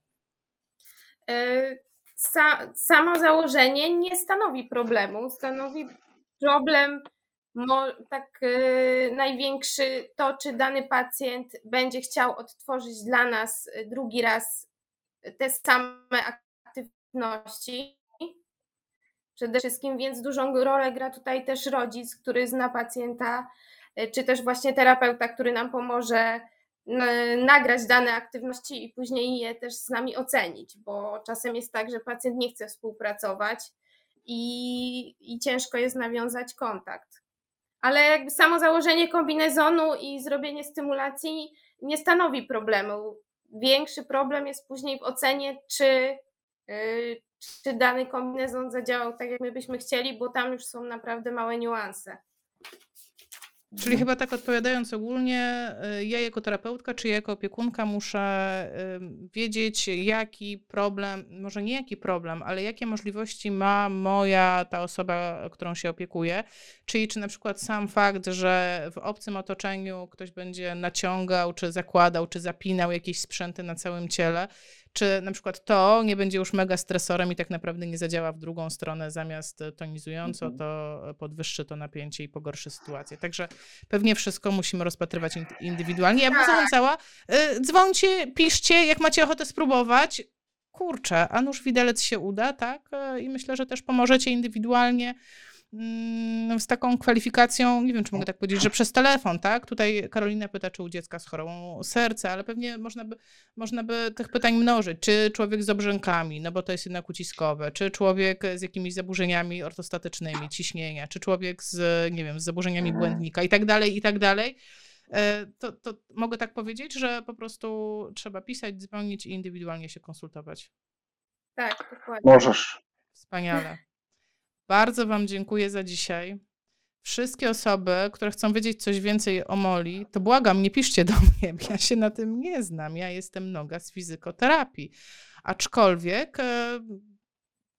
E, Sa, samo założenie nie stanowi problemu. Stanowi problem tak e, największy to, czy dany pacjent będzie chciał odtworzyć dla nas drugi raz te same aktywności. Przede wszystkim, więc dużą rolę gra tutaj też rodzic, który zna pacjenta, czy też właśnie terapeuta, który nam pomoże n- nagrać dane aktywności i później je też z nami ocenić, bo czasem jest tak, że pacjent nie chce współpracować i, i ciężko jest nawiązać kontakt. Ale jakby samo założenie kombinezonu i zrobienie stymulacji nie stanowi problemu. Większy problem jest później w ocenie, czy, yy, czy dany kombinezon zadziałał tak, jak my byśmy chcieli, bo tam już są naprawdę małe niuanse. Czyli chyba tak odpowiadając ogólnie, y, ja jako terapeutka czy jako opiekunka muszę y, wiedzieć, jaki problem, może nie jaki problem, ale jakie możliwości ma moja ta osoba, którą się opiekuję. Czyli czy na przykład sam fakt, że w obcym otoczeniu ktoś będzie naciągał, czy zakładał, czy zapinał jakieś sprzęty na całym ciele, czy na przykład to nie będzie już mega stresorem i tak naprawdę nie zadziała w drugą stronę, zamiast tonizująco, Mhm. to podwyższy to napięcie i pogorszy sytuację. Także pewnie wszystko musimy rozpatrywać in- indywidualnie. Ja bym Tak. zachęcała, y, dzwońcie, piszcie, jak macie ochotę spróbować. Kurczę, a nuż widelec się uda, tak? Y, I myślę, że też pomożecie indywidualnie z taką kwalifikacją, nie wiem, czy mogę tak powiedzieć, że przez telefon, tak? Tutaj Karolina pyta, czy u dziecka z chorobą serca, ale pewnie można by, można by tych pytań mnożyć. Czy człowiek z obrzękami, no bo to jest jednak uciskowe, czy człowiek z jakimiś zaburzeniami ortostatycznymi, ciśnienia, czy człowiek z, nie wiem, z zaburzeniami błędnika i tak dalej, i tak dalej. E, To, to mogę tak powiedzieć, że po prostu trzeba pisać, dzwonić i indywidualnie się konsultować. Tak, dokładnie. Możesz. Wspaniale. Bardzo Wam dziękuję za dzisiaj. Wszystkie osoby, które chcą wiedzieć coś więcej o Moli, to błagam, nie piszcie do mnie, ja się na tym nie znam. Ja jestem noga z fizykoterapii. Aczkolwiek e,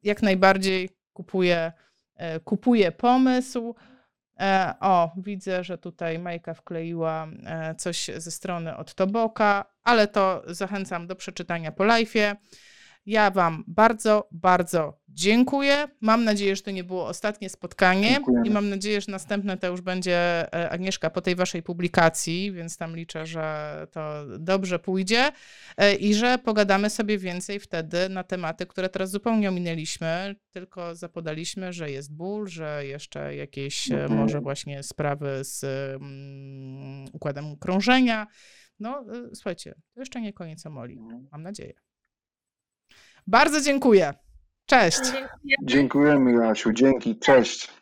jak najbardziej kupuję, e, kupuję pomysł. E, O, widzę, że tutaj Majka wkleiła coś ze strony od Toboka, ale to zachęcam do przeczytania po live'ie. Ja Wam bardzo, bardzo dziękuję. Mam nadzieję, że to nie było ostatnie spotkanie Dziękujemy. i mam nadzieję, że następne to już będzie e, Agnieszka po tej Waszej publikacji, więc tam liczę, że to dobrze pójdzie e, i że pogadamy sobie więcej wtedy na tematy, które teraz zupełnie ominęliśmy, tylko zapodaliśmy, że jest ból, że jeszcze jakieś e, Mhm. może właśnie sprawy z mm, układem krążenia. No, słuchajcie, to jeszcze nie koniec Omoli, mam nadzieję. Bardzo dziękuję. Cześć. Dziękuję. Dziękujemy, Jasiu. Dzięki. Cześć.